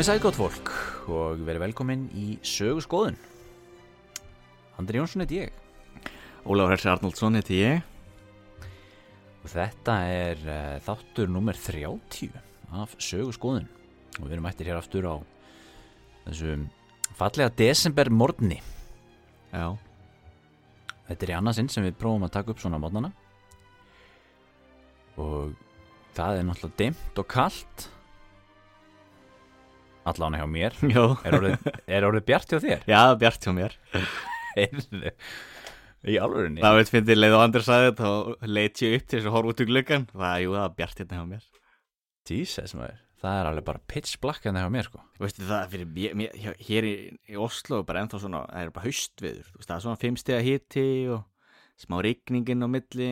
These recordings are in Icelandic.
Komið sæl gott fólk og verið velkomin í sögu skoðun. Andri Jónsson heiti ég. Ólafur Hersi Arnoldsson heiti ég. Og þetta er uh, þáttur nummer 30 af sögu skoðun og við erum ættir hér aftur á þessu fallega desember morgni. Já, Þetta er í annarsinn sem við prófum að taka upp svona morgnana. Og það er náttúrulega dimmt og kalt allan hjá mér. Er orðið, er orðið bjart hjá þér? já bjart hjá mér. Í alvörinni Það veit fyndið leið og andur þetta og leit ég upp til þess að horfa út í gluggan Það, jú, það er bjart hérna hjá mér. Jesus maður, það er alveg bara pitch black það hjá mér sko. Veistu það, fyrir mér, hér- í, í Oslo bara ennþá svona, það er bara haustviður það er svona fimmstega hiti og smá rigningin á milli.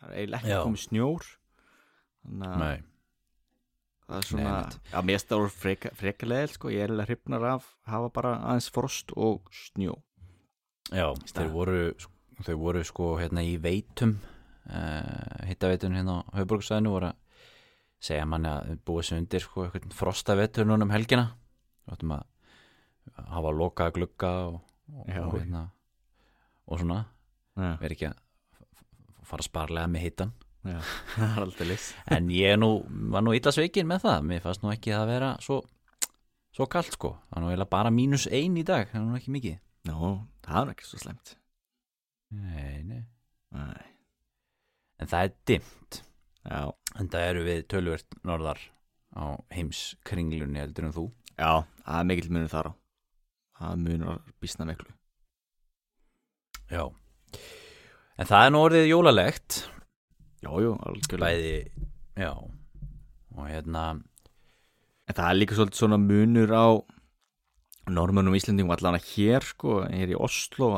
Það er eiginlega ekki komið snjór. Þannig að það er svona, já, mér stáður freka, frekalegil sko. Ég er eiginlega hrifnar af hafa bara aðeins frost og snjó. Já, þeir voru þau voru sko hérna í veitum uh, hittaveitum hérna á höfbruksvæðinu voru að segja manni að búið sér undir sko eitthvað frostaveitur núna um helgina. Við ættum að hafa lokaða glugga og, og, Já. og, hérna, og svona. Já, vera ekki að fara sparlega með hittan já, er en ég nú, var nú illa sveikin með það. Mér fannst nú ekki að vera svo svo kalt sko, það er nú eiginlega bara mínus ein í dag, það er nú ekki mikið. Nú, það er nú ekki svo slemt nei, nei. Nei, en það er dimmt. Já, en það eru við tölvert norðar á heimskringlunni heldur en þú. Já, það er mikill munur þar á. Það munur býsna miklu. Já. En það er nú orðið jólalegt Já, jú, algjörlega. Bæði, já. Og hérna, En það er líka svolítið svona munur á Norrmönnum og Íslendingum allan að hér sko, hér í Oslo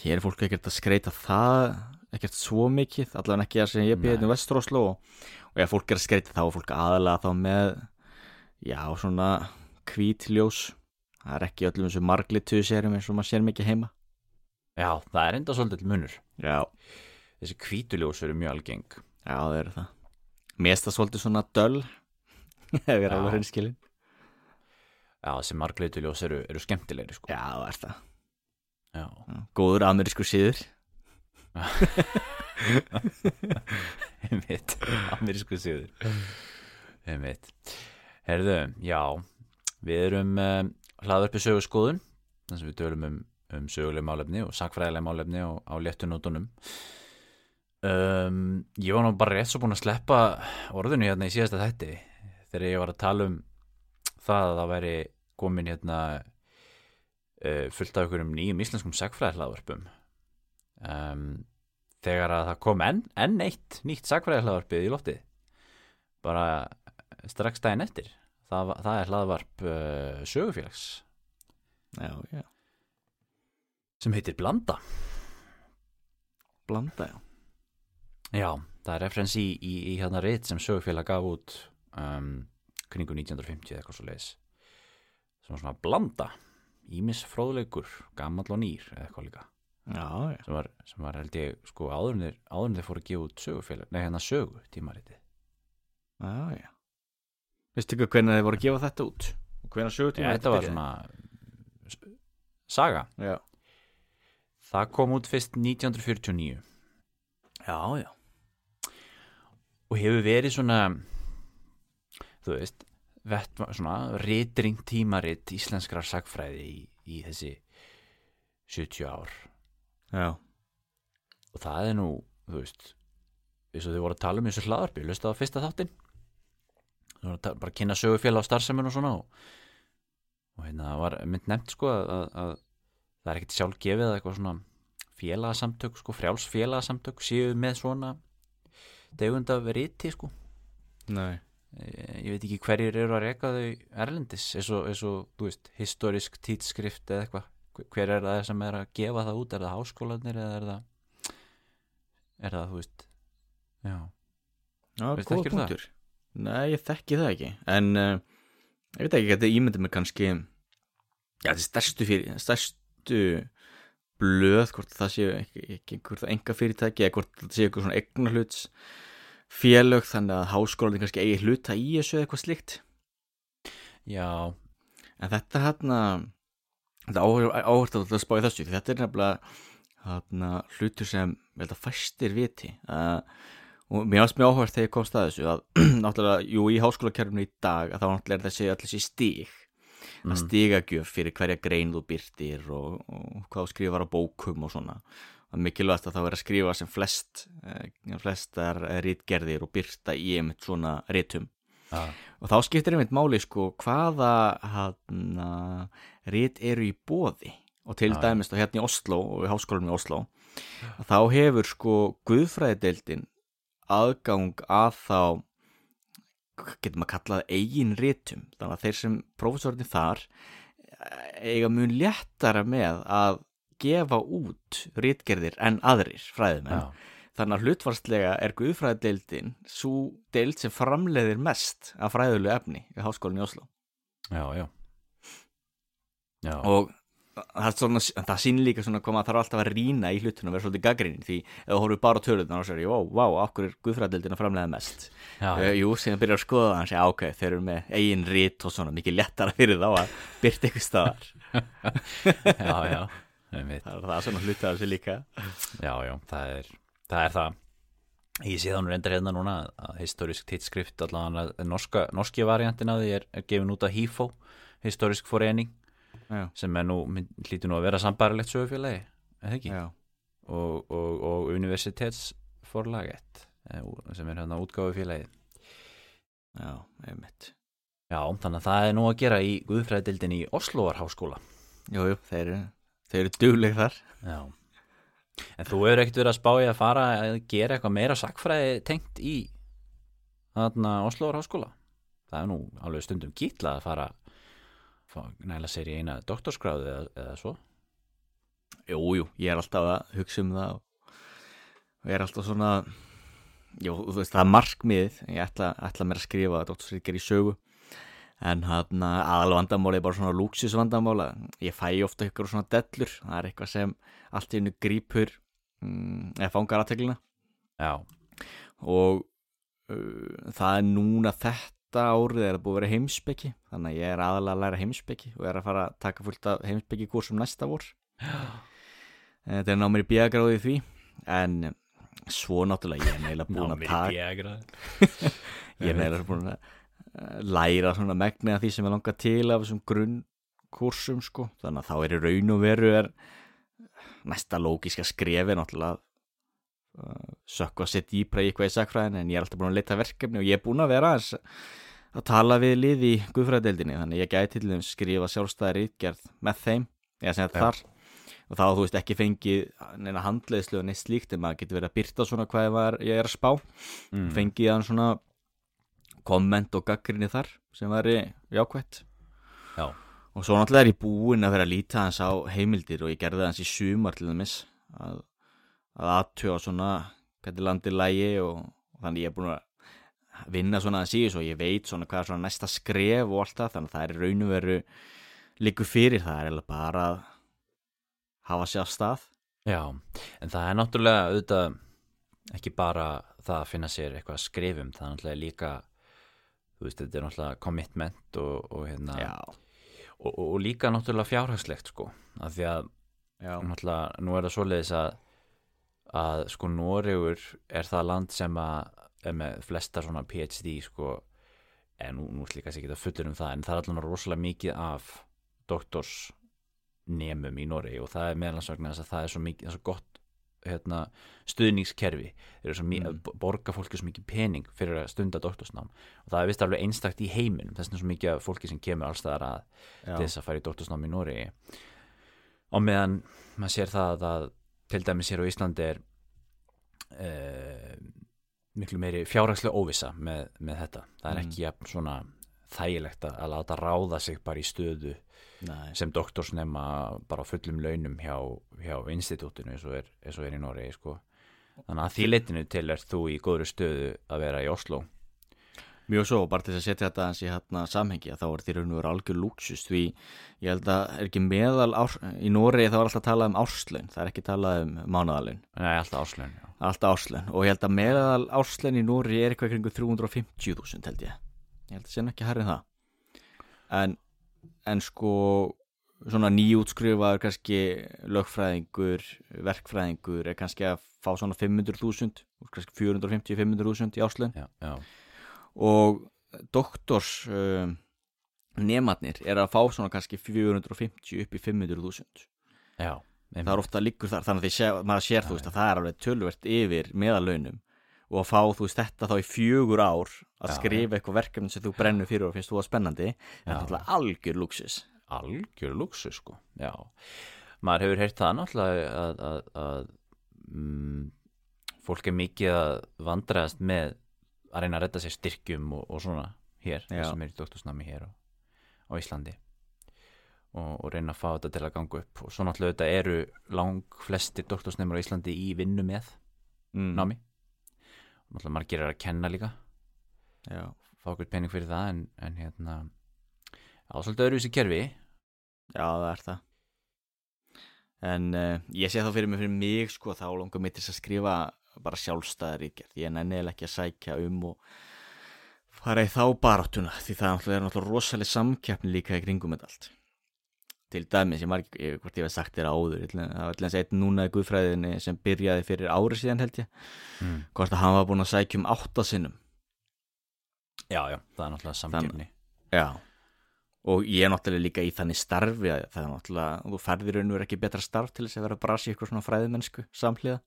hér er fólk ekkert að skreita það ekkert svo mikið, allan ekki að sem ég býði hérna í Vestur Oslo og, og ef fólk er að skreita þá er fólk aðalega þá með já, svona hvítljós það er ekki öllum þessu marglitu sérum eins og maður sér mikið heima. Já, það er enda svolítið munur. Já, þessi hvítuljós eru mjög algeng. Já, það eru það. Mér finnst það svolítið svona döl ef ég er alveg hreinskilin já, þessi margleituljós eru, eru skemmtilegri sko. Já, það er það. Já, Góður amerísku síður einmitt amerísku síður einmitt. Herðu, já við erum um, hlaðarpi sögurskoðun þar sem við tölum um, um söguleg málefni og sakfræðileg málefni á, á léttunótunum um, ég var nú bara rétt svo búin að sleppa orðinu hérna í síðasta þætti þegar ég var að tala um það að það væri komin hérna uh, fullt af ykkur um nýjum íslenskum sakfræðihlaðvarpum um, þegar að það kom enn, enn eitt nýtt sakfræðihlaðvarpið í loftið bara strax daginn eftir. Það, það er hlaðvarp uh, sögufélags. Já, já, sem heitir Blanda. Blanda, já já, það er referens í, í, í hérna reyt sem sögufélag gaf út um, kringu 1950 eða eitthvað svo leiðis sem var svona Blanda Ímis fróðleikur, gamall og nýr eða eitthvað líka. Já, sem var, sem var held ég sko áður en þeir, áður en þeir fóru að gefa út sögufélag nei hérna sögu tímariti Já, já. Veistu ekki hvernig þið voru að gefa þetta út? Hvernig sögur Já, þetta var svona saga. Já, Það kom út fyrst 1949 já, já og hefur verið svona þú veist vett, svona ritring tímarit íslenskrar sagfræði í, í þessi 70 ár. Já, og það er nú, þú veist eins og þau voru að tala um þessu hlaðarpi lustu á fyrsta þáttin þau voru að ta- bara að kynna sögufélag á starfsemin og svona og, og hérna það var mynd nefnt sko að, að, að það er ekkert sjálf gefið að eitthvað svona félagasamtök sko, frjáls félagasamtök séu með svona tegund af riti sko. Nei. Ég veit ekki hverjir eru að reka þau erlendis eins og, þú veist, historisk títskrift eða eitthvað. Hver- er það sem er að gefa það út? Er það háskólanir eða er það er það, þú veist já, Já, góða punktur. Nei, ég þekki það ekki En uh, ég veit ekki, þetta ímyndið mig kannski Já, þetta er stærstu fyrir Stærstu blöð Hvort það séu það enga fyrirtæki Eða hvort það séu eitthvað svona eignarhluts Félög, þannig að háskólan kannski eigi hluta í þessu eða eitthvað slíkt já, En þetta hérna Þetta áhört að spá í þessu Þetta er nefnilega hérna, hlutur sem vel að fæstir viti uh, og mér varst mjög áhört þegar ég komst að þessu að náttúrulega, jú, í háskólakerfinu í dag að þá náttúrulega er þessi allir stíg Mm. Að stigagjöf fyrir hverja grein þú byrtir og, og hvað þú skrifar á bókum og svona. Að mikilvægt að það vera að skrifa sem flest eh, flestar rítgerðir og byrta í einmitt svona rítum já, og þá skiptir einmitt máli sko hvaða hana, rít eru í bóði og til já. dæmis þá hérna í Oslo og í háskólanum í Oslo þá hefur sko guðfræðideildin aðgang að þá getur maður kallað eigin rítum þannig að þeir sem prófessorinn þar eh, eiga mun léttara með að gefa út rítgerðir en aðrir fræðimenn. Já, Þannig að hlutvarslega er guðfræðadeildin svo deild sem framleiðir mest af fræðulegu efni við háskólinni í Oslo. já, já. Já, Og það, svona, það sýnir líka svona koma að þarf alltaf að rýna í hlutinu og vera svolítið gaggrinni því ef þú horfir bara töluðna og sér, ó, vá, okkur er guðfræðadeildin að framleiða mest. já, Uh, jú, sem byrjar að skoða það, hann segja, ok, þeir eru með eigin rít og svona mikið léttara fyrir þá að byrta eitthvað staðar. já, já, einmitt. Það er það svona hluti af þessu líka. já, já, það er það er það ég sé þannig reyndar hérna núna að historisk tittskrift allavega að norska, norski variantin af því er, er gefin út af HIFO historisk forening Já, sem er nú, hlýtur nú að vera sambarilegt sögufélagi, eða ekki? Og, og, og universitetsforlaget eh, sem er hérna útgáfufélagi já, einmitt. já, þannig að það er nú að gera í Guðfræðildin í Osloar háskóla Jú, jú, þeir eru, eru dugleg þar. já. En þú hefur ekkert verið að spája að fara að gera eitthvað meira sakfræði tengt í þarna Osloar háskóla það er nú alveg stundum kýtla að fara næla sér í eina doktorskráðu eða, eða svo? Jú, jú, ég er alltaf að hugsa um það og ég er alltaf svona Jú, þú veist, það er markmiðið. Ég ætla, ætla mér að skrifa doktorsríkjar í sögu. En hann aðal vandamáli er bara svona lúksis vandamála ég fæ ofta ykkur svona dellur. Það er eitthvað sem allt í hennu grípur mm, eða fangar aðteglina já, og uh, það er núna þetta árið er að búið að vera heimsbyggi þannig að ég er aðalega að læra heimsbyggi og er að fara að taka fullt af heimsbyggi kursum næsta vor. Þetta er námið í bíagráði því en svo náttúrulega ég er neila búin að taka ég er neila búin að eh, læra svona megni að því sem er langa til af þessum grunnkursum sko. Þannig að þá er í raun og veru er næsta lógiska skrefi náttúrulega sökku að setja dýpra í eitthvað í sakfræðin en ég er alltaf búin að leita verkefni og ég er búin að vera aðeins að tala við lið í guðfræðdeldinni þannig að ég gæti til þeim skrifa sjálfstæðar ítgerð með þeim eða sem þetta þar og þá þú veist ekki fengið neina handleiðslu og neitt slíkt en maður getur verið að byrta svona hvað var, ég er að spá mm. fengið hann svona komment og gaggrinni þar sem væri jákvætt Já. og svo náttúrulega er ég búinn að vera að líta hans á heimildir og ég gerði hans í sumar til þeimis að, að aðtjóða svona hvernig landir lægi og, og þannig ég er búinn að vinna svona að síðan og ég veit svona hvað er svona næsta skref og allt það þannig að það er raun og veru líku fyrir það er bara að hafa sér stað. Já, en það er náttúrulega auðvitað ekki bara það að finna sér eitthvað að skrifum, það er náttúrulega líka þú veist, þetta er náttúrulega commitment og, og hérna og, og líka náttúrulega fjárhagslegt sko, af því að já, náttúrulega nú er það svoleiðis að að sko Noregur er það land sem að er með flesta svona PhD sko, en nú, nú slíka sér ekki að fullur um það, en það er allavega rosalega mikið af doktorsnemum í Noregi og það er meðlansvagnar þess að það er svo mikið, er svo gott hérna, stuðningskerfi. Þeir eru svo mikið, Mm. borga fólki svo mikið pening fyrir að stunda doktorsnám. Og það er vist alveg einstakt í heiminum. Þess vegna svo mikið af fólki sem kemur allstaðar að þess að í doktorsnám í Nóri og meðan maður sér það að til dæmis hér á Íslandi er uh, miklu meiri fjárhagslega óvissa með, með þetta það er Mm. ekki jafn svona þægilegt að, láta ráða sig bara í stöðu Nei. sem doktorsnema bara á fullum launum hjá, hjá institútinu eins og er, eins og er í Nóri sko. þannig að því leitinu til er þú í góðru stöðu að vera í Oslo Mjög svo, bara til að setja þetta hans í hérna samhengi að þá er því raun og veru algjör lúksus því ég held að er ekki meðal ár, í Nóri þá er alltaf talað um árslaun það er ekki talað um mánaðalun Nei, alltaf áslun já. alltaf árslaun og ég held að meðal árslaun í Nóri er eitthvað kringu 350.000 held ég. Ég held að sé nú ekki hærri en það. En, en sko svona nýjútskrifaður kannski lögfræðingur, verkfræðingur er kannski að fá svona 500.000 kannski 450-500.000 í áslun já, já, og doktors um, nematnir er að fá svona kannski 450 upp í 500.000 já það er ofta líkur þar, þannig að sé, maður sér þú veist að það er alveg tölvert yfir meðalaunum og að fá þú veist þetta þá í fjögur ár að Já, skrifa eitthvað verkefni sem þú brennur fyrir og finnst þú að spennandi það er Já. náttúrulega algjör luxus algjör luxu sko. Já, maður hefur heyrt það náttúrulega að, að, að mm, fólk er mikið að vandræðast með að reyna að redda sér styrkjum og, og svona hér, Já. sem er í doktorsnami hér á, á Íslandi og, og reyna að fá þetta til að ganga upp og svo náttúrulega þetta eru lang flestir doktorsnemur á Íslandi í vinnu með mm. námi og náttúrulega margir er að kenna líka Já. fá okkur pening fyrir það en, en hérna á svolítið öðruvísi kerfi Já, það er það En uh, ég sé þá fyrir mig fyrir mig sko þá langar mig til að skrifa bara sjálfstæðar ítgerð ég nenni eiginlega ekki að sækja um og fara í þá baráttuna því það er náttúrulega, rosalega samkeppni líka í kringum þetta allt. Til dæmis, ég marg, ég, hvort ég hef sagt þér áður það var alltaf einn núna í guðfræðinni sem byrjaði fyrir ári síðan held ég. Mm. hvort að hann var búin að sækja um áttasinnum já, já, það er náttúrulega samkeppni. Já. Og ég er náttúrulega líka í þannig starfi að það er náttúrulega, þú færðir raun og er ekki betra starf til þess að vera að brasi ykkur svona fræðimennsku samhliða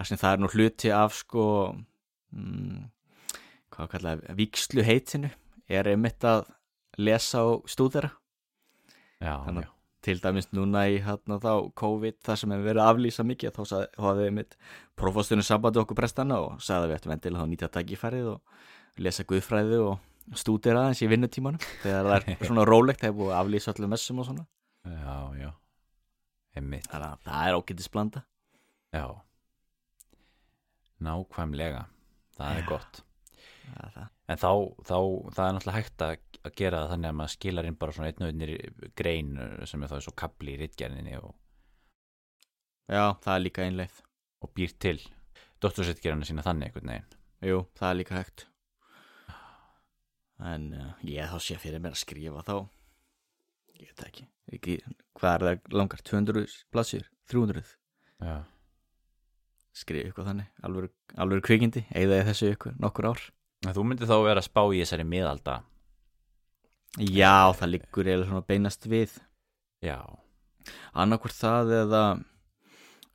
þar sem það er nú hluti af sko mm, hvað kallaði víkslu heitinu er einmitt að lesa og stúdera. Já, Þannig- já, til dæmis núna í hérna þá COVID það sem hefur verið að aflýsa mikið þá þá hafði einmitt prófastunum sambandi okkur prestana og sagði við ættum endilega að nýta tækifærið og lesa guðfræði og stúdera aðeins í vinnutímanum þegar það er svona rólegt hefur búið að aflýsa öllum messum og svona. Já, já. Einmitt, þannig að það er ágætis blanda. Já nákvæmlega. Það er gott. Er það. en þá, þá, það er náttúrulega hægt að, að gera það þannig að maður skilar inn bara svona einn og einnir grein uh, sem er þá svo kapli í rittgerninni og, Já, það er líka einleið. og býr til doktorsrittgerðina sína þannig einhvern veginn. Jú, það er líka hægt. En uh, ég þá sé fyrir mér að skrifa þá. Ég veit ekki, ekki hvað er það? Langar, 200 blassir 300 já, skrifa eitthvað þannig, alveg, alveg kvikindi eða þessu ykkur nokkur ár. En þú myndir þá vera að spá í þessari miðalda. Já, það liggur eða svona beinast við. Já, annarkvort það eða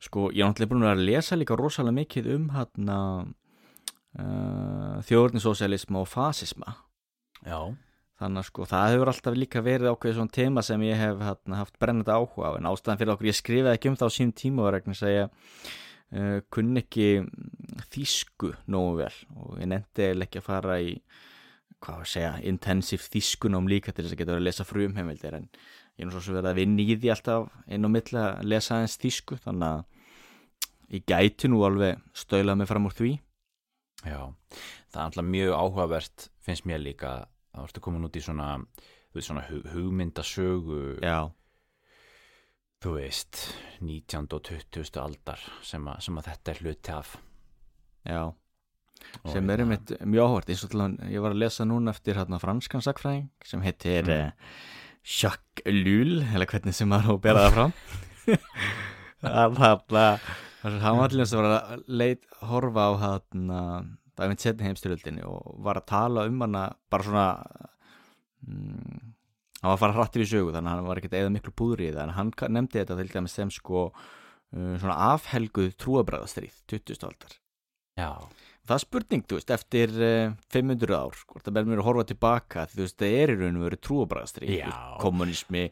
sko, ég er náttúrulega búin að að lesa líka rosalega mikið um hérna uh, þjóðurnisósialisma og fasisma. Já, þannig að sko, það hefur alltaf líka verið ákveðið svona tema sem ég hef hérna, haft brennandi áhuga á. En ástæðan fyrir okkur, ég skrifaði ekki um það á sínum tíma var vegna að segja uh, kunni ekki mm, þýsku nógu vel og ég nefndi ekki að fara í hvað að segja, intensiv þýskunum líka til þess að geta verið að lesa frumheimildir en ég er nú svo sem verið að vinna í því alltaf inn á milli að lesa aðeins þýsku þannig að ég gæti nú alveg stöylað mig fram úr því. Já það er alltaf mjög áhugavert finnst mér líka að þú ertu komin út í svona svona hug, hugmyndasögu Já, þú veist 19. og 20. aldar sem, að- sem að þetta er hluti af já Og sem er hérna- einmitt mjög áhvert ég var að lesa núna eftir hérna franskan sakfræðing sem heitir Mm. mm. Jacques Lull eða hvernig sem maður á að bera það fram hann hann hann var allir að leit horfa á hann það er mitt setni heimstyrjöldinni og var að tala um hana bara svona mm, hann var að fara hrattir í sögu þannig að hann var ekkert eða miklu púðri í það. En hann nefndi þetta til dæmis sem sko uh, svona afhelguð trúabræðastrýð 20. aldar. Já, Það er spurning, þú veist, eftir uh, 500 ár, hvort það verður mér að horfa tilbaka því þú veist, það er í raun og veru trúabræðastri Já. kommunismi,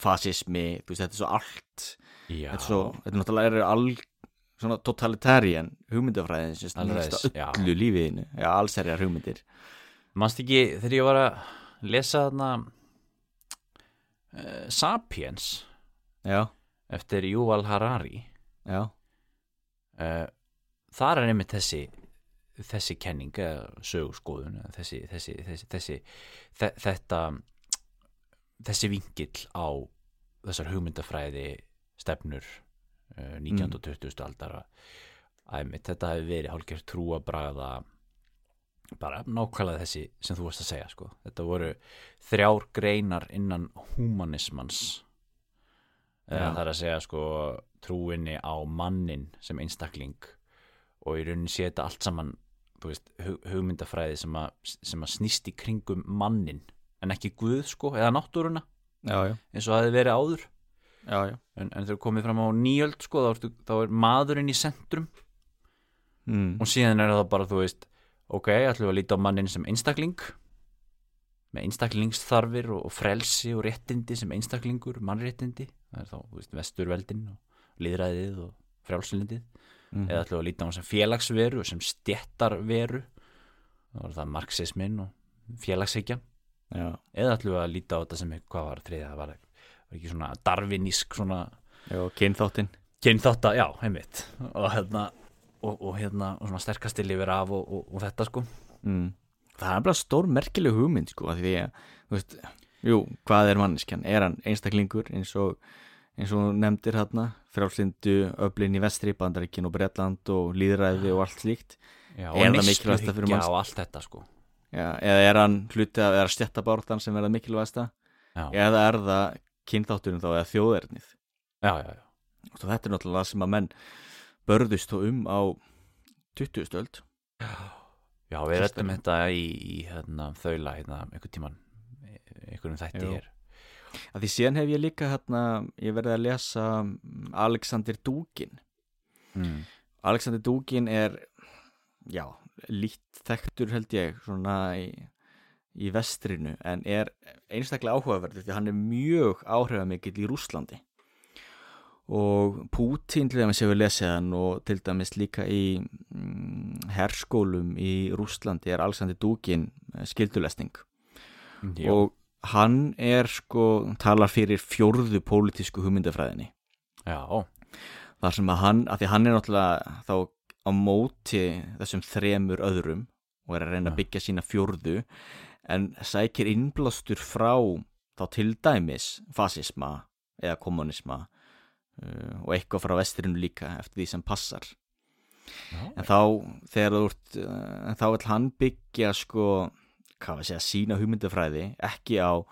fasismi þú veist, þetta er svo allt. Já. Þetta er svo, þetta er náttúrulega er all svona totalitarian hugmyndafræðin sem snýst á öllu lífiðinu já, allserjar hugmyndir. Manst ekki þegar ég var að lesa þarna uh, Sapiens Já, eftir Yuval Harari já, uh, þar er einmitt þessi þessi kenning eða sögurskoðun þessi, þessi, þessi, þessi þe þetta þessi vingill á þessar hugmyndafræði stefnur uh, 19. og 20. aldar að einmitt þetta hefur verið hálfgerð trúabræða bara nákvæmlega þessi sem þú varst að segja sko. þetta voru þrjár greinar innan humanismans eða Já. það er að segja sko trúinni á mannin sem einstakling og í rauninni sé þetta allt saman veist, hug, hugmyndafræði sem að, sem að snýst í kringum mannin en ekki Guð sko, eða náttúruna já, já, eins og það hefði verið áður já, en, en þegar komið fram á nýjöld sko, þá, þá er maðurinn í centrum Mm. og síðan er það bara, þú veist ok, ætlum við að líta á mannin sem einstakling. Með einstaklingsþarfir og, frelsi og réttindi sem einstaklingur, mannréttindi. Það er þá, þú veist, vesturveldin og líðræðið og frjálslindið Mm. eða ætlum við að líta á hann sem félagsveru og sem stjettarveru þá var það marxismin og félagshyggja já, eða ætlum við að líta á þetta sem, hvað var þriðja, það var, ekki svona darvinísk svona já, kynþáttin kynþátta, já, heimitt og hérna og, og hérna, og svona sterkasti lifir af og, og, og þetta sko. Mm. það er bara stór merkileg hugmynd sko, af því að, þú veist jú, hvað er manneskjan, er hann einstaklingur eins og, eins og nefndir hérna, frjálslindu öflin í vestri bandaríkin og Bretland og líðræði og allt slíkt? Já, og manns- og allt þetta sko. Já, eða er hann hluti af, eða stjættabártan sem verða mikilvægasta? Já, eða er það kynþátturinn þá eða þjóðernið já, þetta er náttúrulega það sem að menn börðust þó um á 20 stöld já. Við rættum þetta í, í hérna, þaula hérna, einhvern tíman einhvern þætti Jú. hér. Að því síðan hef ég líka hérna, ég verið að lesa mm, Alexander Dugin. Mm. Alexander Dugin er já, lít þekktur held ég svona í, í vestrinu en er einstaklega áhugaverður því hann er mjög áhrifamikill í Rúslandi og Putin til dæmis hefur lesið hann og til dæmis líka í mm, herskólum í Rúslandi er Alexander Dugin eh, skildulesning já, og hann er sko talar fyrir fjórðu pólitísku hugmyndafræðinni. Já, þar sem að hann, að því hann er náttúrulega þá á móti þessum þremur öðrum og er að reyna Já. að byggja sína fjórðu en sækir innblástur frá þá til dæmis fasisma eða kommunisma uh, og eitthvað frá vesturinu líka eftir því sem passar. Já, en þá þegar þú ert uh, þá vil hann byggja sko hvað við segja, sína hugmyndafræði ekki á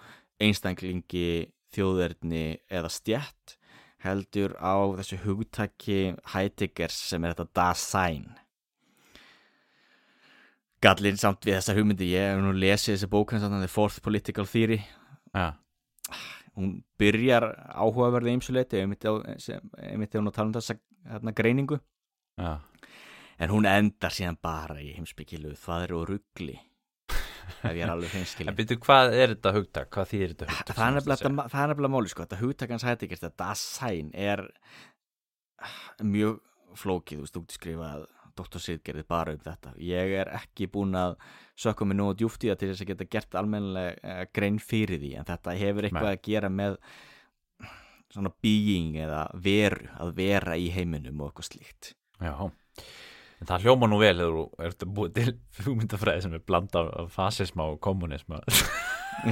einstaklingi þjóðverðni eða stjætt heldur á þessu hugtaki Heideggers sem er þetta Dasein Gallinn samt við þessa hugmyndi ég hef nú lesið þessi bók hans The Fourth Political Theory. Já, hún byrjar áhugaverði ymsuleiti einmitt ef hún að tala um þessa hérna, greiningu. Já, En hún endar síðan bara í heimsbyggilu þvaðri og ruggli ef ég er alveg en hreinskilin byrju, hvað er þetta hugtak, hvað þýðir þetta hugtak Það er nefnilega, það máli sko þetta hugtakans hætti ekki þetta Dasein er mjög flókið, þú veist, þú getur skrifað Dr. Sidgerði bara um þetta. Ég er ekki búin að sökka mig nógu djúft í það til þess að geta gert almennilega uh, grein fyrir því en þetta hefur eitthvað að gera með svona being eða veru, að vera í heiminum og eitthvað slíkt. Já, en það hljóma nú vel þegar þú ert að búið til hugmyndafræði sem er blanda af fasisma og kommunisma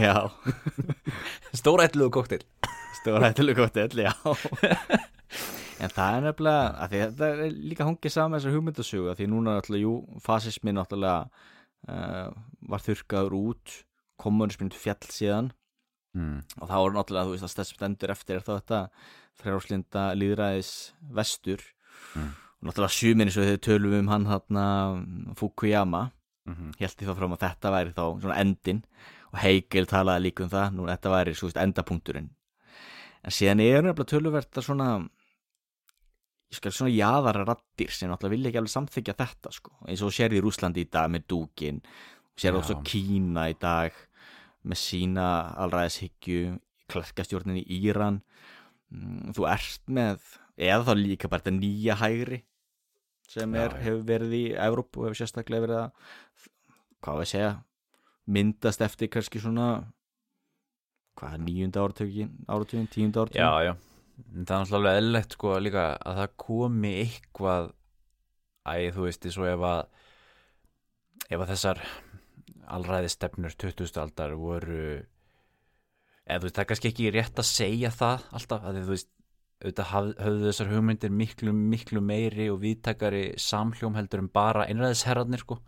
Já, stórætluðu koktel Stórættilega gott öll, já En það er nefnilega þetta er líka hungið saman þessar hugmyndasögu að því núna náttúrulega, jú, fasismi náttúrulega uh, var þurrkaður út kommunismin fjall síðan. Mm. og þá er náttúrulega, þú veist, að stærst stendur eftir er þá þetta frjálslinda líðræðis vestur. Mm. og náttúrulega sjuminni svo þegar tölum við um hann hann Fukuyama Mm held ég þá fram að þetta væri þá svona endin og Hegel talaði líka um það nú þetta væri svo veist endapunkturinn. En síðan er nefnilega töluvert að svona svona jaðara rattir sem náttúrulega vilja ekki alveg samþykja þetta sko. Eins og sérði í Rúslandi í dag með dúkin sér Já. også Kína í dag með sína allræðishyggju klerkastjórnin í Íran. Mm, þú ert með eða þá líka bara þetta nýja hægri sem er, Já, hefur verið í Evrópu og hefur sérstaklega verið að hvað við segja myndast eftir kannski svona hvað er nýjunda áratökin áratökin, tíunda áratökin Já, já, en það er náttúrulega eðlilegt sko líka að það komi eitthvað æ, þú veist, svo ef að ef að þessar allræði stefnur 20. aldar voru eða þú veist, það er kannski ekki rétt að segja það alltaf, að þú veist auðvitað haf- höfðu þessar hugmyndir miklu, miklu meiri og viðtakari samhljóm heldur en bara einræðisherrarnir sko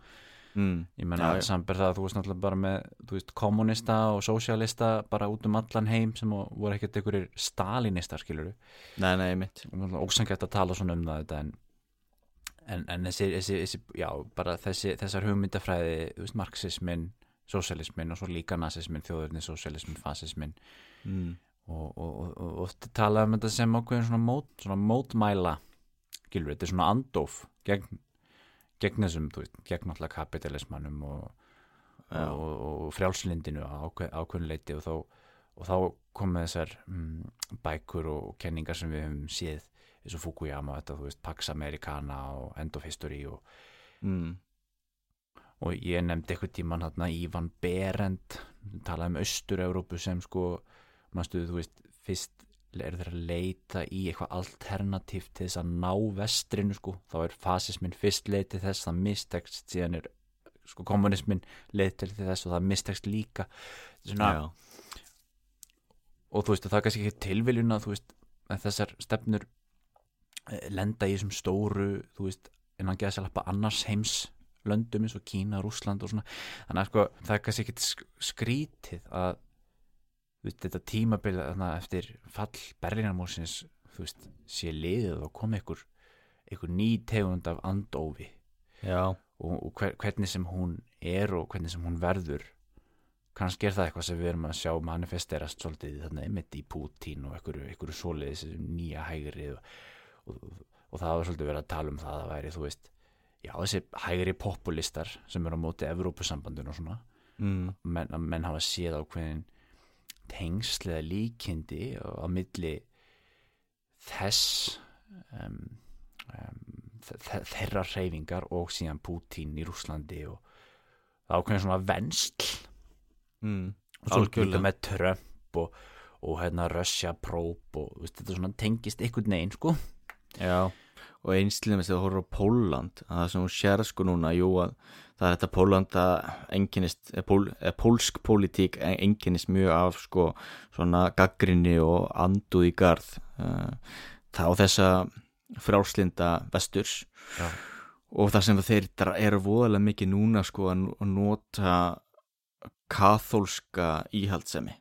mm. ég menna já. samber það að þú veist náttúrulega bara með þú veist, kommunista og sósialista bara út um allan heim sem voru ekkert einhverjir stalinistar skilur Nei, nei, mitt ósangætt að tala svona um það þetta en, en, en þessi, þessi, þessi já, bara þessi, þessar hugmyndafræði þú veist, marxismin, sósialismin og svo líka nazismin, þjóðurni, sósialismin fasismin mm. og, og, og, og tala um þetta sem ákveðin svona, mót, svona mótmæla skilur, þetta er svona andóf gegn, gegn þessum, þú veist, gegn alltaf kapitalismannum og, og, og frjálslindinu ákveð, ákveðinleiti og þá, og þá komið þessar mm, bækur og kenningar sem við höfum séð eins og Fukuyama, þetta, þú veist, Pax Americana og End of History og, Mm. og ég nefndi eitthvað tíman hérna Ívan Berend talaði um Austur-Európu sem sko manstu, þú veist, fyrst er þeir að leita í eitthvað alternatíft til þess að ná vestrinu sko, þá er fasismin fyrst leið til þess, það mistekst síðan er sko kommunismin leið til þess og það mistekst líka. Svona, Já. og þú veist, það er kannski ekki tilviljun að þú veist, að þessar stefnur eh, lenda í þessum stóru þú veist, innan geða sér lappa annars heims löndum eins og Kína, Rússland og svona, þannig að sko, það er kannski ekki sk- skrítið að veist, þetta tímabil eftir fall Berlínarmúsins þú veist, sé liðið og komi ykkur ykkur ný tegund af andófi. Og, og hver, hvernig sem hún er og hvernig sem hún verður kannski er það eitthvað sem við erum að sjá manifesterast svolítið þarna einmitt í Pútín og einhverju, einhverju svoleiðis nýja hægri og, og, og það var svolítið verið að tala um það að væri þú veist, já þessi hægri populistar sem eru á móti Evrópusambandun og svona. Mm. menn, menn hafa séð ákveðin tengslega líkindi á milli þess um, um, þe- þeirra hreyfingar og síðan Pútín í Rúslandi og ákveðin svona venstl Mm. og svo líka með Trump og, og hérna Russia Probe og veist, þetta svona tengist einhvern veginn sko. Já, og með þegar þú horfður á Póland að það sem hún sér sko núna, jú að það er þetta Póland að pól, pólsk pólitík enginnist mjög af sko svona gaggrinni og anduð í garð uh, þá þessa frjálslinda vesturs. Já. og það sem þeir eru voðalega mikið núna sko að að nota kathólska íhaldsemi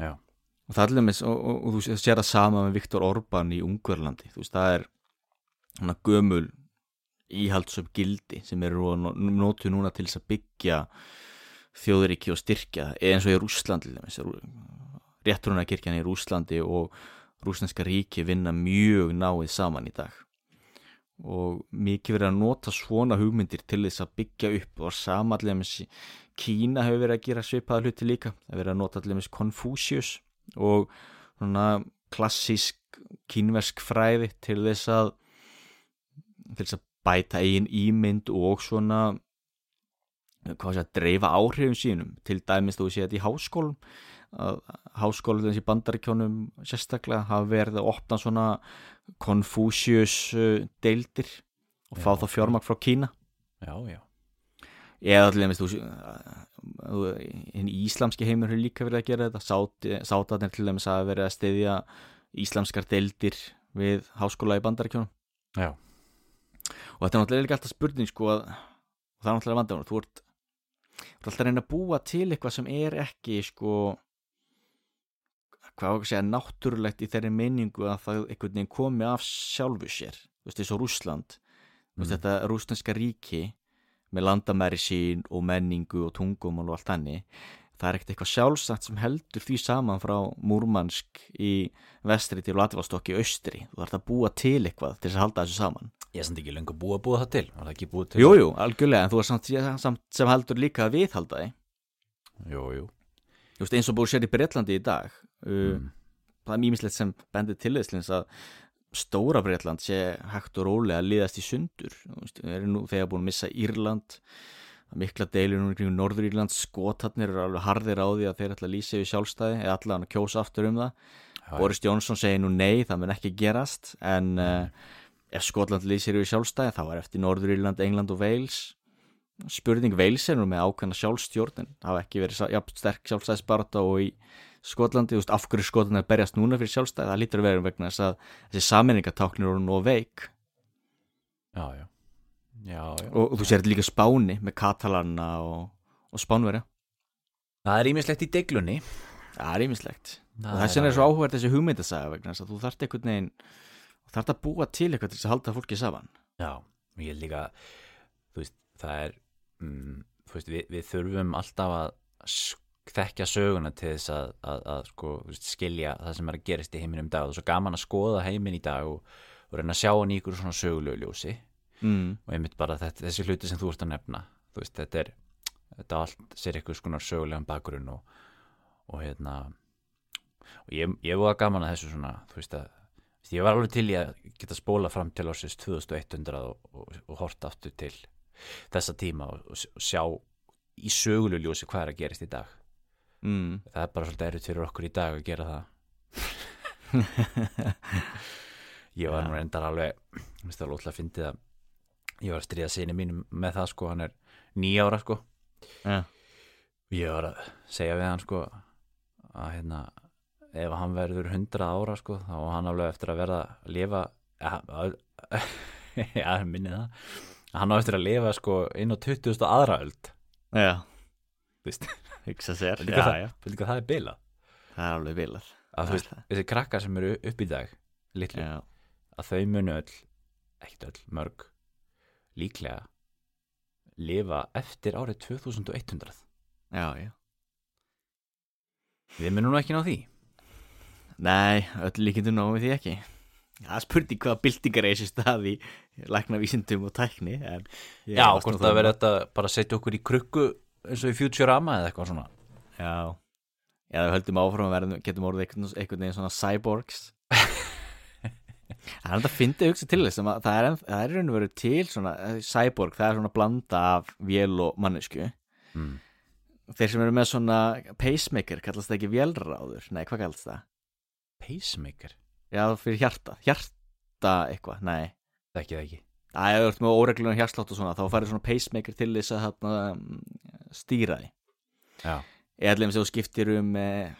Já, og það er alveg og, og, og þú sér það sama með Viktor Orbán í Ungverlandi þú veist það er hana gömul íhaldsöp gildi sem eru nótu núna til þess að byggja þjóðuríki og styrkja eins og í Rússlandi réttruna kirkjan í Rússlandi og rúslandska ríki vinna mjög náið saman í dag. Og mikið verið að nota svona hugmyndir til þess að byggja upp og samallega með Kína hefur verið að gera svipaða hluti líka hefur verið að nota allir með Confucius og svona klassísk kínversk fræði til þess að til þess að bæta eigin ímynd og svona hvað sé að dreifa áhrifum sínum. Til dæmis þú sé þetta í háskólum að háskólum þessi bandaríkjónum sérstaklega hafa verið að opna svona Confucius uh, deildir og fá Já, þá fjármagn frá Kína. Já, já. Eða allir með þú hinn íslamski heimur hefur líka verið að gera þetta. Sátatnir til dæmis að verið að steyðja íslamskar deildir við háskóla í bandaríkjónum Já, og þetta er náttúrulega líka alltaf spurning sko að og það er náttúrulega vandamál. Þú ert, ert alltaf að reyna að búa til eitthvað sem er ekki sko hvað ekki að segja náttúrulegt í þeirri meiningu að það einhvern veginn komi af sjálfu sér. Þú veist eins og veist Mm. þetta rússlandska ríki með landamæri sín og menningu og tungumál og allt hannig það er ekkert eitthvað sjálfsagt sem heldur því saman frá Múrmansk í vestri til Latvastokki í austri. Þú þarf að búa til eitthvað til þess að halda þessu saman. Ég er samt ekki lengur búið að búa það til búið til Jú, algjörlega, en þú er samt, samt sem heldur líka að viðhalda því. Jú, jú. Þú veist, eins og búið sér í Breitlandi í dag uh, Mm. það er mýmislegt sem bendir til þess að stóra Breitland sé hægt og rólega að liðast í sundur. Þú veist, við erum nú þegar búin að missa Írland mikla deilur nú kring Norður Írland skotarnir eru alveg harðir á því að þeir ætla að lýsa yfir sjálfstæði eða allan að kjósa aftur um það. Já, Boris Johnson segir nú nei, það mun ekki gerast en uh, ef Skotland lýsir yfir sjálfstæði þá er eftir Norður Írland, England og Wales. Spurning Wales er nú með ákveðna sjálfstjórn en það hafa ekki verið ja, sterk sjálfstæðisbarata og í Skotlandi, veist, af hverju Skotland er berjast núna fyrir sjálfstæði, það lítur að vera vegna þess að þessi saminningatáknir eru nú veik já, já. Og, og þú sér líka Spáni með Katalanna og, og Spánverja. Það er ímislegt í deglunni. Það er ýmislegt. Og þess vegna er svo áhverð þessi hugmyndasaga vegna þú þarft einhvern veginn þú þarft að búa til eitthvað til þess að halda fólki saman. Já, ég líka þú veist, það er mm, þú veist, við, við þurfum alltaf að þekkja söguna til þess að, að, að sko, veist, skilja það sem er að gerast í heiminum dag. Og það er svo gaman að skoða heimin í dag og, og reyna að sjá hann í ykkur svona sögulegu ljósi mm. og einmitt bara þetta, þessi hluti sem þú ert að nefna þú veist, þetta er þetta allt sér eitthvað svona sögulegan bakgrunn og, og hérna og ég, ég var gaman að þessu svona þú veist að ég var alveg til í að geta spóla fram til ásins 2100 og, og, og horta aftur til þessa tíma og, sjá í sögulegu ljósi hvað er að gerast í dag Mm. það er bara svolítið erfitt fyrir okkur í dag að gera það ég var nú reyndar alveg minnst það lótlega að fyndið að ég var að stríða sinni mínum með það sko hann er nýja ára sko. Ja. ég var að segja við hann sko að hérna ef hann verður 100 ára sko þá var hann alveg eftir að verða að lifa ja, minni það hann á eftir að lifa sko inn á 20. aðra öld. Já, sér. Veitu já, hvað já. hvað það er bilað? Það er alveg vilar að þú veist, þessi krakkar sem eru upp í dag litlu, að þau munu öll ekkert öll, mörg líklega lifa eftir árið 2100 já, já. Við munum nú ekki ná því. Nei, öll líkindum náum við því ekki. Það spurning hvaða byltingar er þessi stað í læknavísindum og tækni já, hvort það verður þetta bara að setja okkur í krukku eins og í Futurama eða eitthvað svona. Já, já það höldum áfram að verðum, getum orðið einhvern veginn svona cyborgs Það er þetta að fyndi hugsa til þess að það er, er raun og veru til svona eh, cyborg, það er svona blanda af vél og mannesku mm. Þeir sem eru með svona pacemaker, kallast það ekki vélráður? Nei, hvað kallast það? pacemaker, Já, fyrir hjarta, hjarta eitthvað, nei það ekki það ekki Það er öll með óreglunum hjarslátt og svona þá færi svona pacemaker til þess að mm, stýra því já, eða allir sem þú skiptir um eh,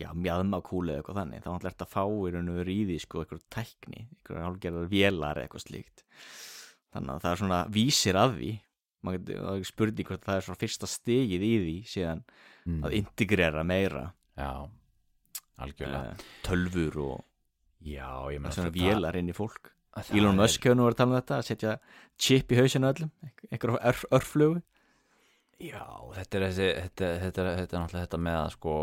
já, mjadma kúli eða eitthvað þannig. Þá ætlar þetta að fá í raun og veru í því sko, eitthvað tækni, eitthvað hálfgerðar vélar eitthvað slíkt. Þannig að það er svona vísir að því. Maður spurning hvort það er svona fyrsta stigið í því síðan mm. að integrera meira. Já algjörlega. Uh, tölfur og já, ég meina svona vélar inn í fólk. Hefur nú verið að tala um þetta að setja chip í hausinu öllum eitthvað örf, örflugu Já, þetta er þessi þetta, þetta, þetta, er þetta með að sko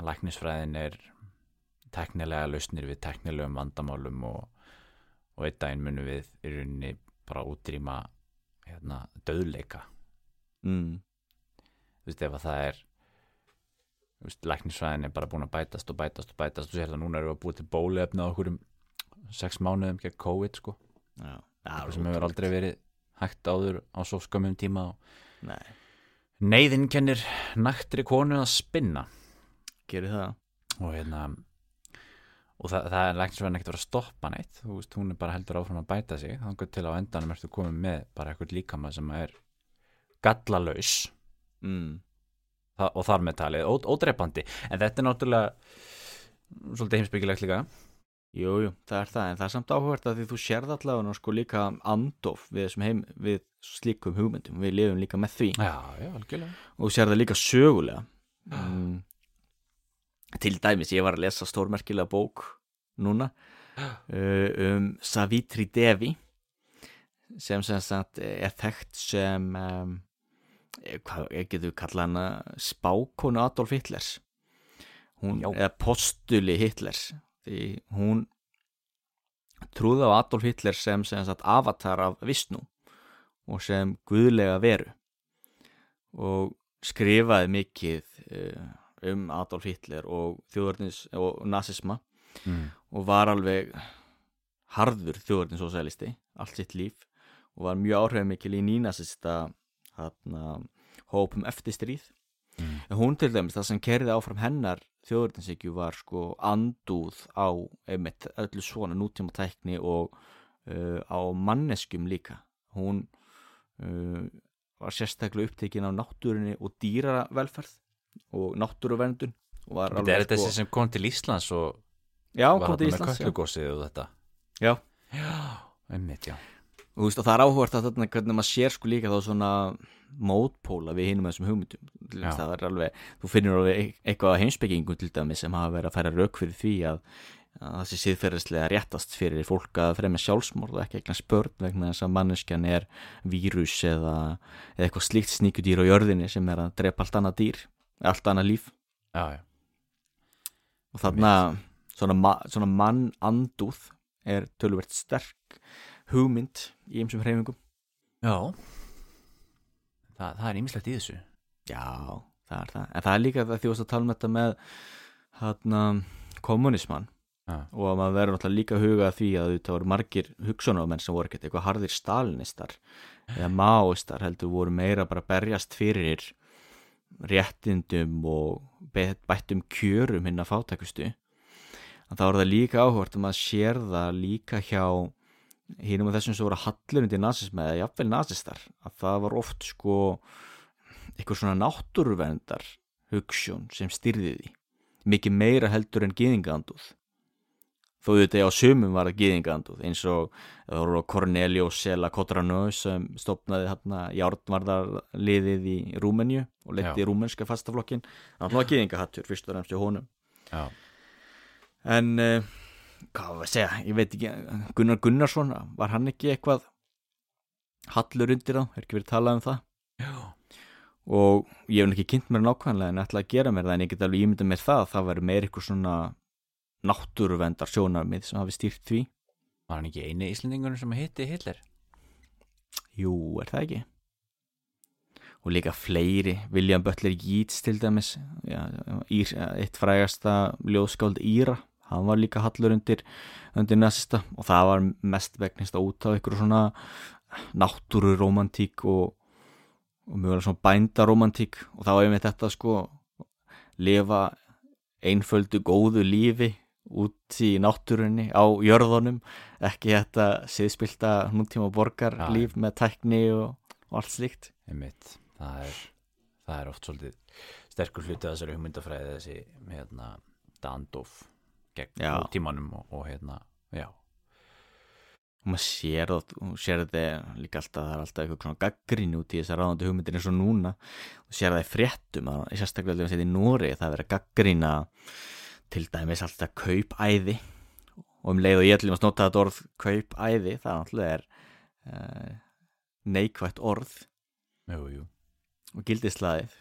læknisfræðin er teknilega lausnir við teknilegum vandamálum og, og einn daginn munum við í rauninni bara útrýma hérna, döðleika mm. þú veist ef að það er þú veist, læknisfræðin er bara búin að bætast og bætast og bætast. Og sér það núna við að búið til bóluefni á okkur um sex mánuðum gegn COVID sko. Já, það sem hefur aldrei verið hægt áður á svo skömmum tíma og Nei, Neyðin kennir naktri konu að spinna gerir það. Og hérna og það, það er læknisverðin ekkert að vera að stoppa neitt. Þú veist, hún er bara heldur áfram að bæta sig. Þannig til á endanum ertu komið með bara eitthvað líkama sem er gallalaus. Mm. það, og þar með talið, ó, ódreipandi en þetta er náttúrulega svolítið heimsbyggilegt líka. Jú, jú, það er það, en það er samt áhugvært að því þú sérð allavega sko líka andof við, heim, við slíkum hugmyndum, við lifum líka með því. Já, já, algjörlega. Og þú sérð það líka sögulega. Mm. Til dæmis, ég var að lesa stórmerkilega bók núna uh, um Savitri Devi sem sem sagt er þekkt sem um, eh, hvað getur við kallað hana spákonu Adolf Hitlers. Hún, eða postuli Hitlers því hún trúði á Adolf Hitler sem, sem sagt, avatar af Vishnu og sem guðlega veru. Og skrifaði mikið uh, um Adolf Hitler og þjóðarnins og nazisma mm. og var alveg harður þjóðarninsósælisti allt sitt líf og var mjög áhrifamikil í nínasista hópum eftir stríð Mm. en hún til dæmis það sem kerði áfram hennar þjóðurninsykju var sko andúð á einmitt öllu svona nútíma tækni og uh, á manneskum líka hún uh, var sérstaklega upptekin á náttúrunni og dýravelferð og náttúruverndun og þetta er þessi sem kom til Íslands og já, var til með köllugósið og þetta. Já, já, einmitt, já. Og, veist, og það er áhvert að þarna hvernig maður sér sko líka þá svona mótpóla við hinum þessum hugmyndum. Það er alveg, þú finnir alveg eit- eitthvað að heimspekingum til dæmis sem hafa verið að færa rauk fyrir því að, að það sé síðferðislega réttast fyrir fólk að fremja sjálfsmorð og ekki eignast börn vegna þess að manneskjan er vírus eða, eða eitthvað slíkt sníkudýr á jörðinni sem er að drepa allt annað dýr allt annað líf. Já, já, og þarna svona, ma svona mann andúð er tölvert sterk hugmynd í einsum hreyfingum. Já. Það, það er ýmislegt í þessu. Já, það er það. En það er líka það því að tala um þetta með þarna kommunismann Já. og að maður verður náttúrulega líka að huga að því að þetta voru margir hugsunarmenn sem voru ekkert eitthvað harðir stalinistar eða máistar heldur voru meira bara berjast fyrir réttindum og bættum kjörum hinn að fátækustu en þá er það líka áhvert að maður sér það líka hjá hinnum og þessum sem voru hallur undir nazisma eða jafnvel nazistar að það var oft sko eitthvað svona náttúruverndar hugssjón sem styrði því. Mikið meira heldur en gyðingaandúð þó þetta á sumum var að gyðingaandúð eins og það voru Cornelius Sela Cotrano sem stopnaði hérna járnvarðarliðið í Rúmenju og leti Já. rúmenska fastaflokkin það var gyðingahattur fyrst og fremst í honum. Já, en uh, hvað var að segja, ég veit ekki Gunnar Gunnarsson, var hann ekki eitthvað hallur undir á, er ekki verið að tala um það? Já, og ég hef ekki kynnt mér nákvæmlega en ætla að gera mér það en ég get alveg ímyndað mér það að það væri meir eitthvað svona náttúruvendar sjónarmið sem hafi stýrt því var hann ekki eini íslendingunum sem hitti Hitler Jú, er það ekki? Og líka fleiri, William Butler Yeats til dæmis, já, ír, eitt frægasta ljóðskáld Íra, hann var líka hallur undir, undir næsta og það var mest vegnist að út á ykkur svona náttúruromantík og, og mjög svona bændaromantík og þá hefum við þetta sko lifa einföldu góðu lífi út í náttúrunni á jörðunum. Ekki þetta siðspilta nútíma borgarlíf með tækni og, og allt slíkt. Einmitt, það er það er oft svolítið sterkur hluti af þessari hugmyndafræði þessi hérna, dandof gegn Já. tímanum og, og hérna, já. Og maður sér sér þetta líka alltaf, það er alltaf eitthvað svona gaggrín út í þessar ráðandi hugmyndir eins og núna. Og sér það í fréttum, að, sérstaklega í Nóri, það er verið að gaggrína til dæmis alltaf kaupæði. Og um leið og ég ætlum að snota þetta orð kaupæði, það náttúrulega er uh, neikvætt orð. Jú, jú. og gildislaðið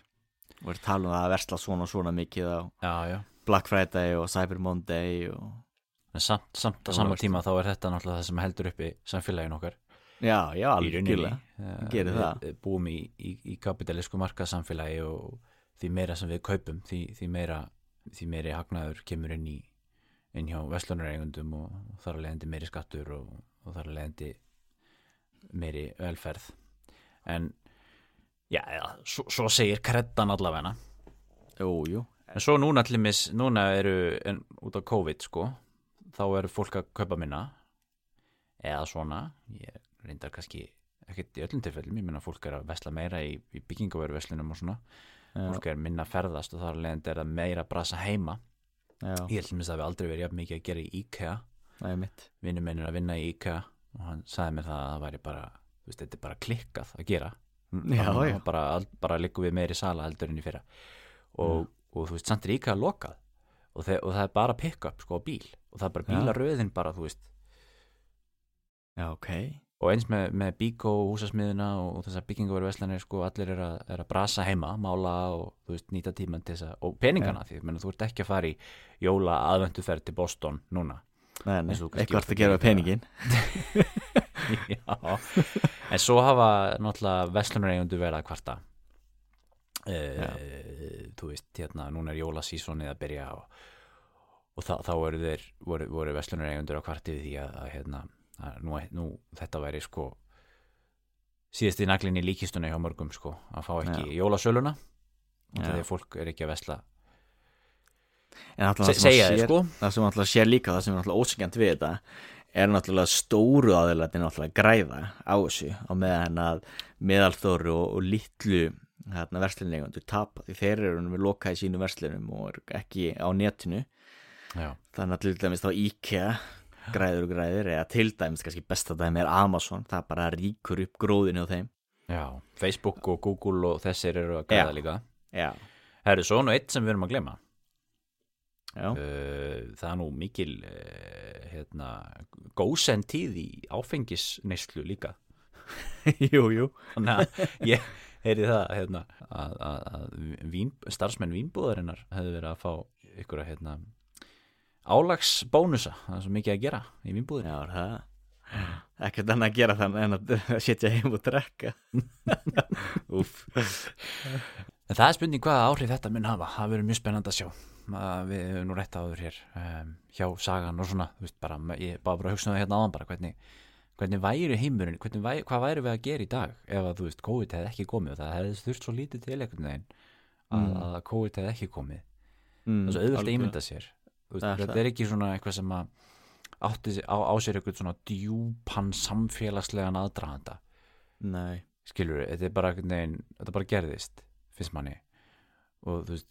og er tala um að versla svona og svona mikið á já, já. Black Friday og Cyber Monday og en samt, samt á Það sama var- tíma þá er þetta náttúrulega það sem heldur uppi samfélagin okkar. Já, já, í alveg Eh, búum í, í, í kapitalísku markaðsamfélagi og því meira sem við kaupum því, því meira því meiri hagnaður kemur inn í inn hjá veslunareyngundum og, og þar að leiðandi meiri skattur og, og þar að leiðandi meiri velferð. En já, já svo, svo segir kreddan allavegna jú, jú, en svo núna allimis, núna eru en, út á COVID sko þá eru fólk að kaupa minna eða svona. Ég reyndar kannski ekkert í öllum tilfellum ég meina fólk er að vesla meira í, í byggingaveru veslunum og svona fólk er minna ferðast og þar að leiðandi er það meira að brasa heima. Já, ég held að við aldrei verið jafn mikið að gera í IKEA það vinnum minn er að vinna í IKEA og hann sagði mér það að það væri bara veist, þetta er bara klikkað að gera. Já, já. bara, bara liggum við meiri sala heldur en í fyrra. Og, og þú veist, samt er IKEA lokað og, þe og það er bara pick-up sko á bíl. Og það er bara bílaröðin bara þú veist. Já, ok og eins með, með Bíkó húsasmiðuna og, og þessar byggingaveru veslanir sko allir er að, er að brasa heima, mála og veist, nýta tíman til þess að og peningana því, menn, þú ert ekki að fara í jóla aðvenduferð til Boston núna. Nei, eitthvað að gera peningin Já, en svo hafa náttúrulega veslunareygundu verið að kvarta. Uh, þú veist, hérna, núna er jólasísonið að byrja og, og þá, þá voru voru, voru veslunareygundur að kvarti við því að, að hérna, nú, nú þetta væri sko síðast í naglinn í líkistunni hjá mörgum sko, að fá ekki jólasöluna. Já. þegar fólk er ekki að vesla Se, segja þið sko. það sem alltaf sér líka það sem er alltaf ósengjant við þetta er náttúrulega stóru aðeinslega náttúrulega græða á þessu á meðan að meðalþóru og, og litlu hérna, verslinleigundur tapa. Því þeir eru við lokað í sínu verslinum og ekki á netinu. Já, þannig að til dæmis þá IKEA græður og græður eða til dæmis kannski besta dæmi er Amazon það bara ríkur upp gróðinu á þeim. Já, Facebook og Google og þessir eru að græða Já. líka. Já, Herru, svo nú eitt sem við erum að glema já, uh, Það er nú mikil uh, hérna, gósen tíð í áfengisneyslu líka. Jú, jú. Þannig að ég heyri það hérna, að, að, að vín, starfsmenn vínbúðarinnar hefðu verið að fá ykkur að hérna, álagsbónusa. Það er svo mikið að gera í er það? Ekkert annað að gera þannig en að setja heim og drekka. En það er spurning hvaða áhrif þetta mun hafa. Það verður mjög spennandi að sjá. Við hefum nú rétt áður hér um, hjá sagan og svona, veist bara ég bara bara að hugsa um það hérna áðan bara hvernig hvernig væri heimurinn, hvernig væri, hvað væri við að gera í dag ef að þú veist COVID hefði ekki komið og það hefði þurft svo lítið til einhvern veginn að, Mm. að COVID hefði ekki komið. Mm, það er svo auðvöld að ímynda sér Þetta er ekki svona eitthvað sem að átti á, á sér eitthvað svona djúpan samfélagslegan aðdraðanda nei, skilur þetta er bara veginn, þetta bara gerðist finnst manni. Og þú veist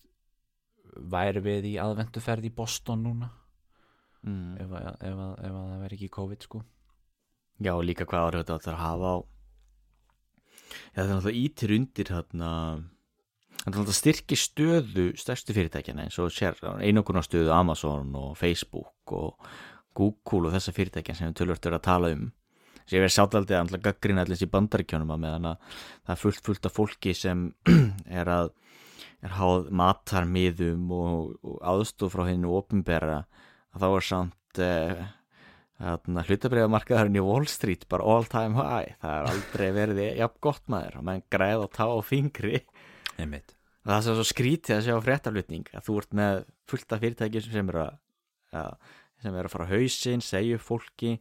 væri við í aðvenduferð í Boston núna? Mm. ef, að, ef, að, ef að það væri ekki COVID sko. Já, líka hvað áhrif þetta átt að hafa á Já, það er náttúrulega ítir undir þarna Það er náttúrulega styrki stöðu stærstu fyrirtækjana eins og sér einokunar stöðu Amazon og Facebook og Google og þessa fyrirtækjan sem við tölvört verið að tala um. Sem ég verið sátaldið að náttúrulega gaggrina allir í bandaríkjónum að meðan að það er fullt fullt af fólki sem er að er háð matarmiðum og, og aðstof frá hennu opinbera að þá er samt eh, hlutabriðamarkaðurinn í Wall Street bara all time high. Það er aldrei verið jafn gott maður og menn græð og tá á fingri einmitt. Það er svo skrítið að sjá fréttaflutning að þú ert með fullt af fyrirtæki sem eru að, sem eru að fara segja upp fólki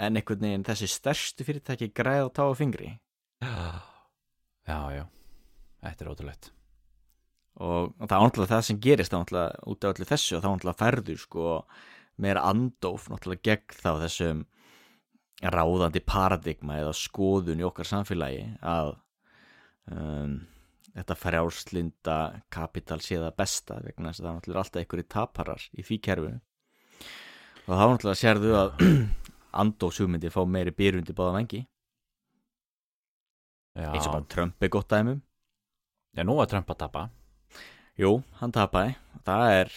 en einhvern veginn þessi stærstu fyrirtæki græð og tá á fingri. Já, já, þetta er ótrúlegt. Og það er náttúrulega það sem gerist það er náttúrulega út af öllu þessu og þá náttúrulega ferður sko meira andóf náttúrulega gegn þá þessum ráðandi paradigma eða skoðun í okkar samfélagi að um, þetta frjálslinda kapital sé það besta vegna þess að það er náttúrulega alltaf einhverju taparar í því kerfinu. Og þá náttúrulega sérðu að andófshugmyndi fá meiri byrjundi báða vengi já, eins og bara Trump er gott dæmum já, nú var Trump að tapa. Jú, hann tapaði. Það er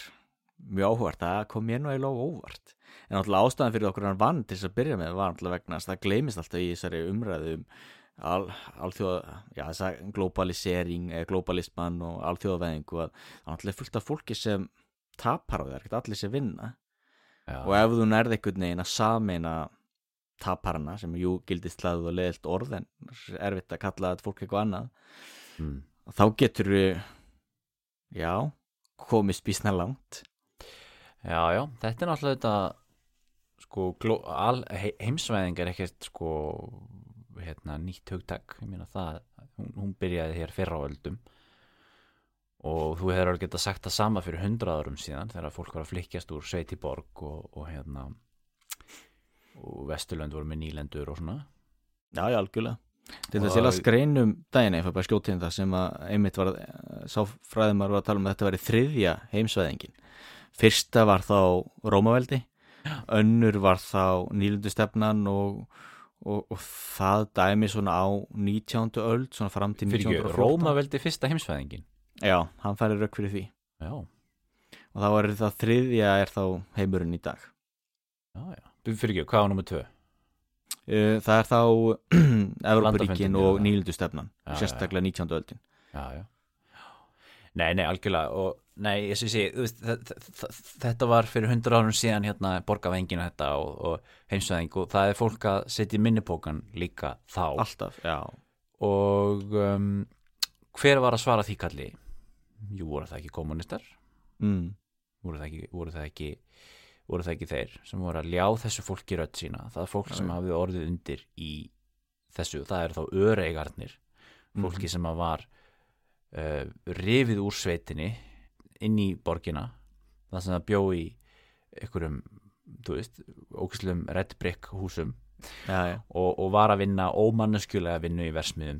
mjög áhugart það kom mér nú eiginlega á óvart. En náttúrulega ástæðan fyrir okkur hann vann til þess að byrja með var náttúrulega vegna þess að það gleymist alltaf í þessari umræðu um al, alþjóða, já þess að globalisering, eh, globalisman og alþjóðaveðingu að er náttúrulega fullt af fólki sem tapar á ekkert allir sem vinna. Já, og ef þú nærði einhvern veginn að sameina taparana sem jú gildist hlaðuð og leðilt orð en erfitt að kalla þetta fólk eitthvað annað mm. þá getur við já, komist býsna langt. Já, já, þetta er náttúrulega þetta sko, heimsvæðing er ekkert sko hérna, nýtt það, hún, hún byrjaði hér fyrra á öldum. Og þú hefur alveg getað sagt það sama fyrir hundrað árum síðan þegar fólk var að flykkjast úr Sveiti borg og, og hérna og Vesturlönd voru með nýlendur og svona. Já, já, algjörlega. Til Og- þess að skreinum daginn fær bara skjótið það sem að einmitt var sá fræðumar var að tala um að þetta væri þriðja heimsvæðingin. Fyrsta var þá Rómaveldi önnur var þá nýlundustefnan og, og, og það dæmi svona á 19. öld svona fram til fyrir ekki, 1914 Róma veldi fyrsta heimsvæðingin Já, hann færi rauk fyrir því. Já, og þá er það þriðja er þá heimurinn í dag. Já, já. Fyrir ekki, hvað var nummer tvö? Það er þá Landafundirnir, og nýlundustefnan sérstaklega 19. öldin. Já, já Nei, nei, algjörlega og nei, ég þe- þe- þetta var fyrir hundra árum síðan hérna borgavengin og þetta og, og heimsvæðing og það er fólk að setja minnipókan líka þá Alltaf, já og um, hver var að svara því kalli? Jú, voru það ekki kommunistar? mm. Voru það ekki, voru það ekki voru það ekki þeir sem voru að ljá þessu fólki rödd sína, það er fólk sem hafði orðið undir í þessu, það eru þá öreigarnir fólki sem að var uh, rifið úr sveitinni inn í borgina það sem það bjó í einhverjum, þú veist, ókvæslum red brick húsum Já, já, og, og var að vinna ómanneskjulega vinnu í versmiðum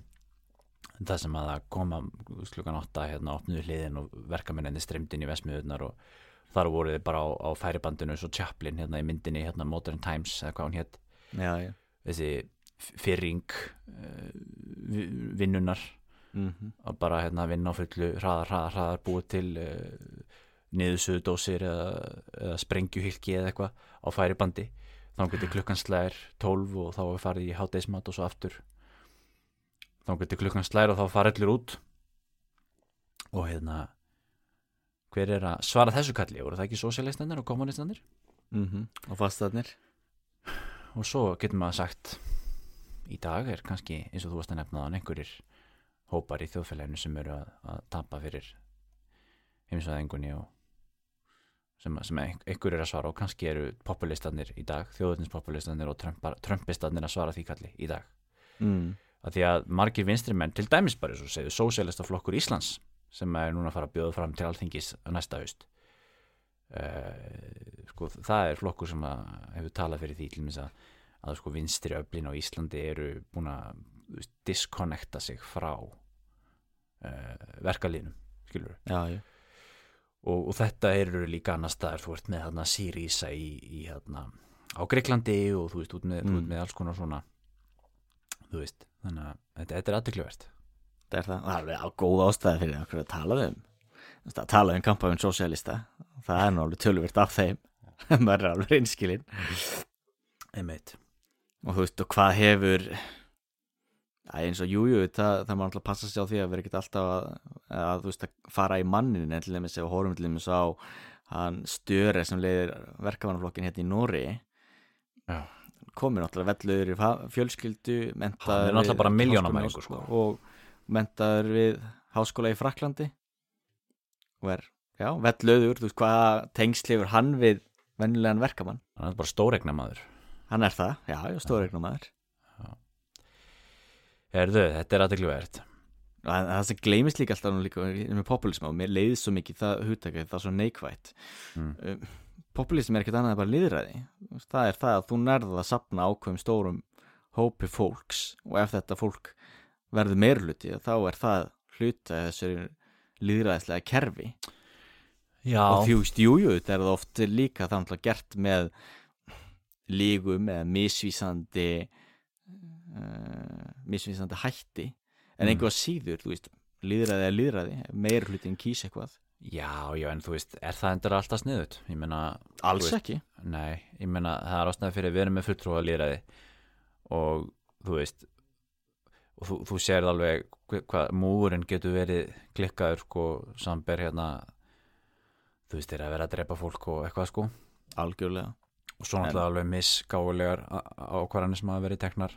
það sem að það koma klukkan átta hérna opnuðu hliðin og verkamenninni streymd inn í versmiðunar og, þar voru þið bara á, á færibandinu svo Chaplin hérna í myndinni hérna Modern Times eða hvað hún hétt þessi fyrring uh, vinnunar mm að bara hérna vinna á fullu hraðar, hraðar, hraðar búið til uh, niðursuðudósir eða, eða sprengjuhylki eða eitthvað á færibandi. Þá getur klukkan slær 12 og þá er farið í hátdeismat og svo aftur. Þá getur klukkan slær og þá farið allir út. Og hérna hver er að svara þessu kalli? Voru það ekki sosialistanir og kommunistanir -hmm. og fastaðnir og svo getur maður sagt í dag er kannski eins og þú varst að nefna þann einhverjir hópar í þjóðfélaginu sem eru að, að tapa fyrir heimsvæðingunni og sem, sem ein- einhver er að svara og kannski eru populistanir í dag, þjóðutinspopulistanir og Trumpar, trumpistanir að svara því kalli í dag mm. að því að margir vinstri menn til dæmis bara svo segðu sósélista flokkur Íslands sem er núna að fara að bjóða fram til alþingis á næsta haust uh, sko það er flokkur sem hefur talað fyrir því til dæmis að, að sko vinstri öflin á Íslandi eru búin að disconnecta sig frá uh, verkalínum skilur já, já. Og, og þetta eru líka annar staðar þú ert með hérna Sýrísa í, í hérna á Greiklandi og þú veist út með, mm. Mm. með alls konar svona þú veist, þannig að þetta, þetta er aðtökluvert Það er það, það er alveg á góð ástæði fyrir okkur að tala um. Að tala um kampafinn sosialista það er nú alveg töluvert af þeim. Maður er alveg reynskilinn einmitt. Og þú veist, og hvað hefur Æ, eins og jújú, jú, það, það má alltaf passa sig á því að vera ekkert alltaf að, að, veist, að fara í mannin en til dæmis ef horfum til dæmis á hann störe sem leiðir verkefannaflokkin hérna í Nóri Já. komið náttúrulega velluður í fjölskyldu mentaður er við í sko. Oslo og mentaður við háskóla í Fraklandi og er, já, velluður þú veist, hvaða tengslifur hann við vennilegan verkamann, hann er bara stóregna maður hann er það, já, stóreiknum maður Herðu, þetta er aðtökluvert Það, það sem gleymist líka alltaf nú líka með populism og mér leiðist svo mikið það hugtækið, það er svo neikvætt. Mm. um, populism er ekkert annað en bara liðræði það er það að þú nærða að sapna ákveðum stórum hópi fólks og ef þetta fólk verður meirluti þá er það hluta þessu liðræðislega kerfi. Já, og því, veist, jú, jú, þetta er það oft líka er náttúrulega gert með lígum eða misvísandi uh, misvísandi hætti. En Mm. einhvað síður, þú veist líðræði er líðræði, meir hlutin kýs eitthvað. Já, já, en þú veist er það endur alltaf sniðut? Ég meina, alls veist, ekki. Nei, ég meina það er ástæði fyrir að erum með fulltrúa lýræði og þú veist og þú, þú sér alveg hvað múurinn getur verið klikkaður sko, samber hérna þú veist, þeir að vera að drepa fólk og eitthvað sko. Algjörlega. Og svo náttúrulega alveg misgáulegar ákvarðanir sem hafa verið teknar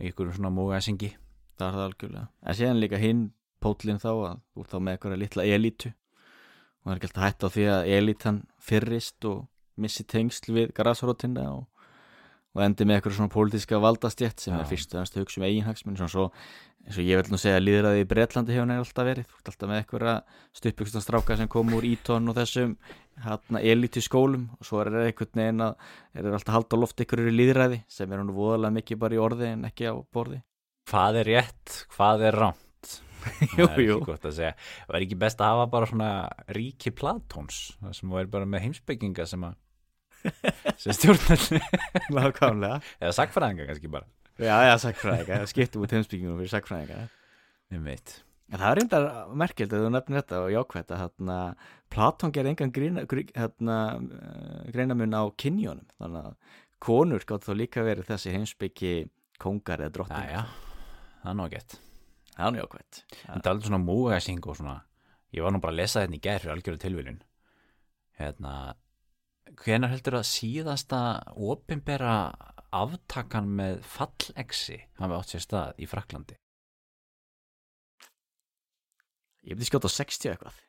í ykkur svona múgæsingi það er það algjörlega. En síðan líka hinn pótlinn þá að þú ert þá með eitthvað litla elítu. Og það er ekki alltaf hætt á því að elítan fyrrist og missi tengsl við grasrótina og, og endi með eitthvað svona pólitíska valdastjett sem Já. er fyrst og ennst hugsa um eiginhagsminn eins og ég vil nú segja að líðræði í Bretlandi hefur neður alltaf verið. Þú ert alltaf með eitthvað stuppugustan stráka sem kom úr ítón og þessum hérna elítu skólum og svo er það einhvern veginn að er það alltaf halda á loft ykkur í líðræði sem er hann voðalega mikið bara í orði en ekki á borði. Hvað er rétt, hvað er rámt Jú, það er ekki gott að segja. Og er ekki best að hafa bara svona ríki Platóns það sem er bara með heimsbygginga sem að sem stjórnalli Nákvæmlega. Eða sagfræðinga kannski bara. Já, já, sagfræðinga, skiptum út heimsbyggjum fyrir sagfræðinga ég veit En það er reyndar merkild að þú nefnir þetta og jákvætt að hérna, Platón gerði engan hérna, uh, greinamun á kynjónum þannig að konur gátt þá líka verið þessi heimsbyggi kongar eða drottin Jæja, það er gett Það er nú jákvætt. En það er alveg svona múgæsing og svona Ég var nú bara að lesa þetta í gær fyrir algjöru tilvílun Hérna Hvenær heldur að síðasta opinbera aftakan með fallexi hafi átt sér stað í Fraklandi Ég myndi skjóta á 60 eitthvað.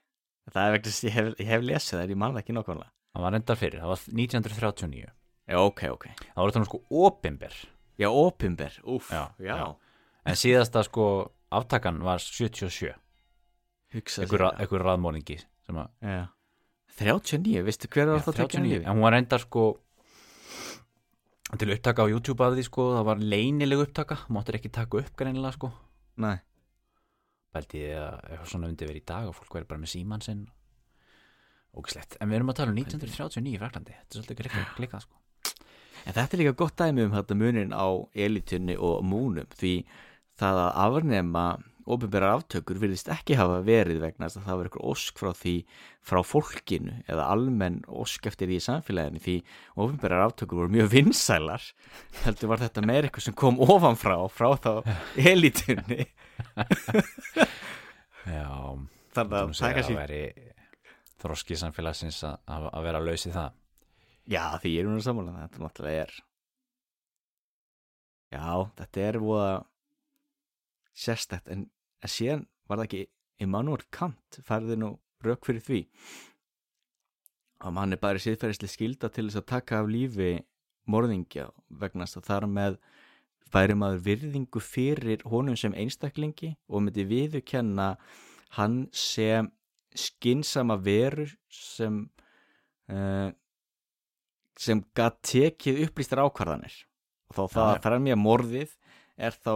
Það er vegna ég hef, ég hef lesið það, ég manna ekki nokkvæmlega Það var reyndar fyrir, það var 1939 Já, ok, ok. Það var þetta nú sko opinber. Já, opimber, úf, Já, já, já. En síðasta sko aftakan var 77 Hugsa Ekkur, sér. ekkur raðmólingi að Já. 39, veistu hver var það tekið 39, en hún var reyndar sko til upptaka á YouTube að því sko það var leynileg upptaka, máttur ekki taka upp greinilega sko, Nei, bælti ég að eitthvað svona undi verið í dag og fólk verið bara með síman sinn. Ógislegt en við erum að tala um 1939 í Fraklandi þetta er svolítið klikað, klikað sko. En þetta er líka gott dæmi um þetta munin á elitunni og múnum því það að afnema ofinbæra aftökur virðist ekki hafa verið vegna þess að það var eitthvað ósk frá því frá fólkinu eða almenn ósk eftir því í samfélaginu því ofinbæra aftökur voru mjög vinsælar. Heldur var þetta meir eitthvað sem kom ofanfrá frá þá elitunni Já, þannig að það kannski væri þroski samfélagsins að, að að vera laus í það. Já, því ég er núna sammála þetta náttúrulega er Já, þetta er voða sérstætt en, en síðan var það ekki Immanuel Kant færði nú rauk fyrir því að mann er bara síðferðislega skilda til þess að taka af lífi morðingja vegna þess að þar með væri maður virðingu fyrir honum sem einstaklingi og myndi viðurkenna hann sem skinsama veru sem uh, sem gat tekið upplýstar ákvarðanir og þá það Já, já. að fremja morðið er þá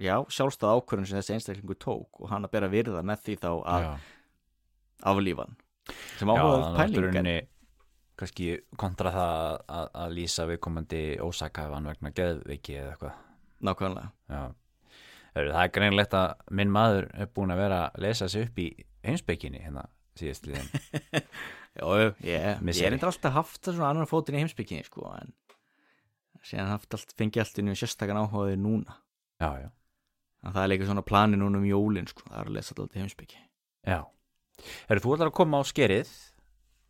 já, sjálfstæð ákvarðan sem þessi einstaklingu tók og hann að bera virða með því þá að Já, aflífa hann sem áhugaður pælingar kannski kontra það að, að lýsa viðkomandi ósakæfan vegna geðveiki eða eitthvað. Nákvæmlega. Já, það er greinlegt að minn maður er búin að vera að lesa sig upp í heimspekinni hérna síðast liðin. Já, já, ég, er eitthvað alltaf haft svona annan fótinn í heimsbygginni sko, en síðan haft allt, fengi allt inn í sérstakann áhugaði núna. Já, já, en það er líka svona plani núna um jólin sko, það er að lesa alltaf heimsbyggi já. Heru, Þú ætlar að koma á skerið.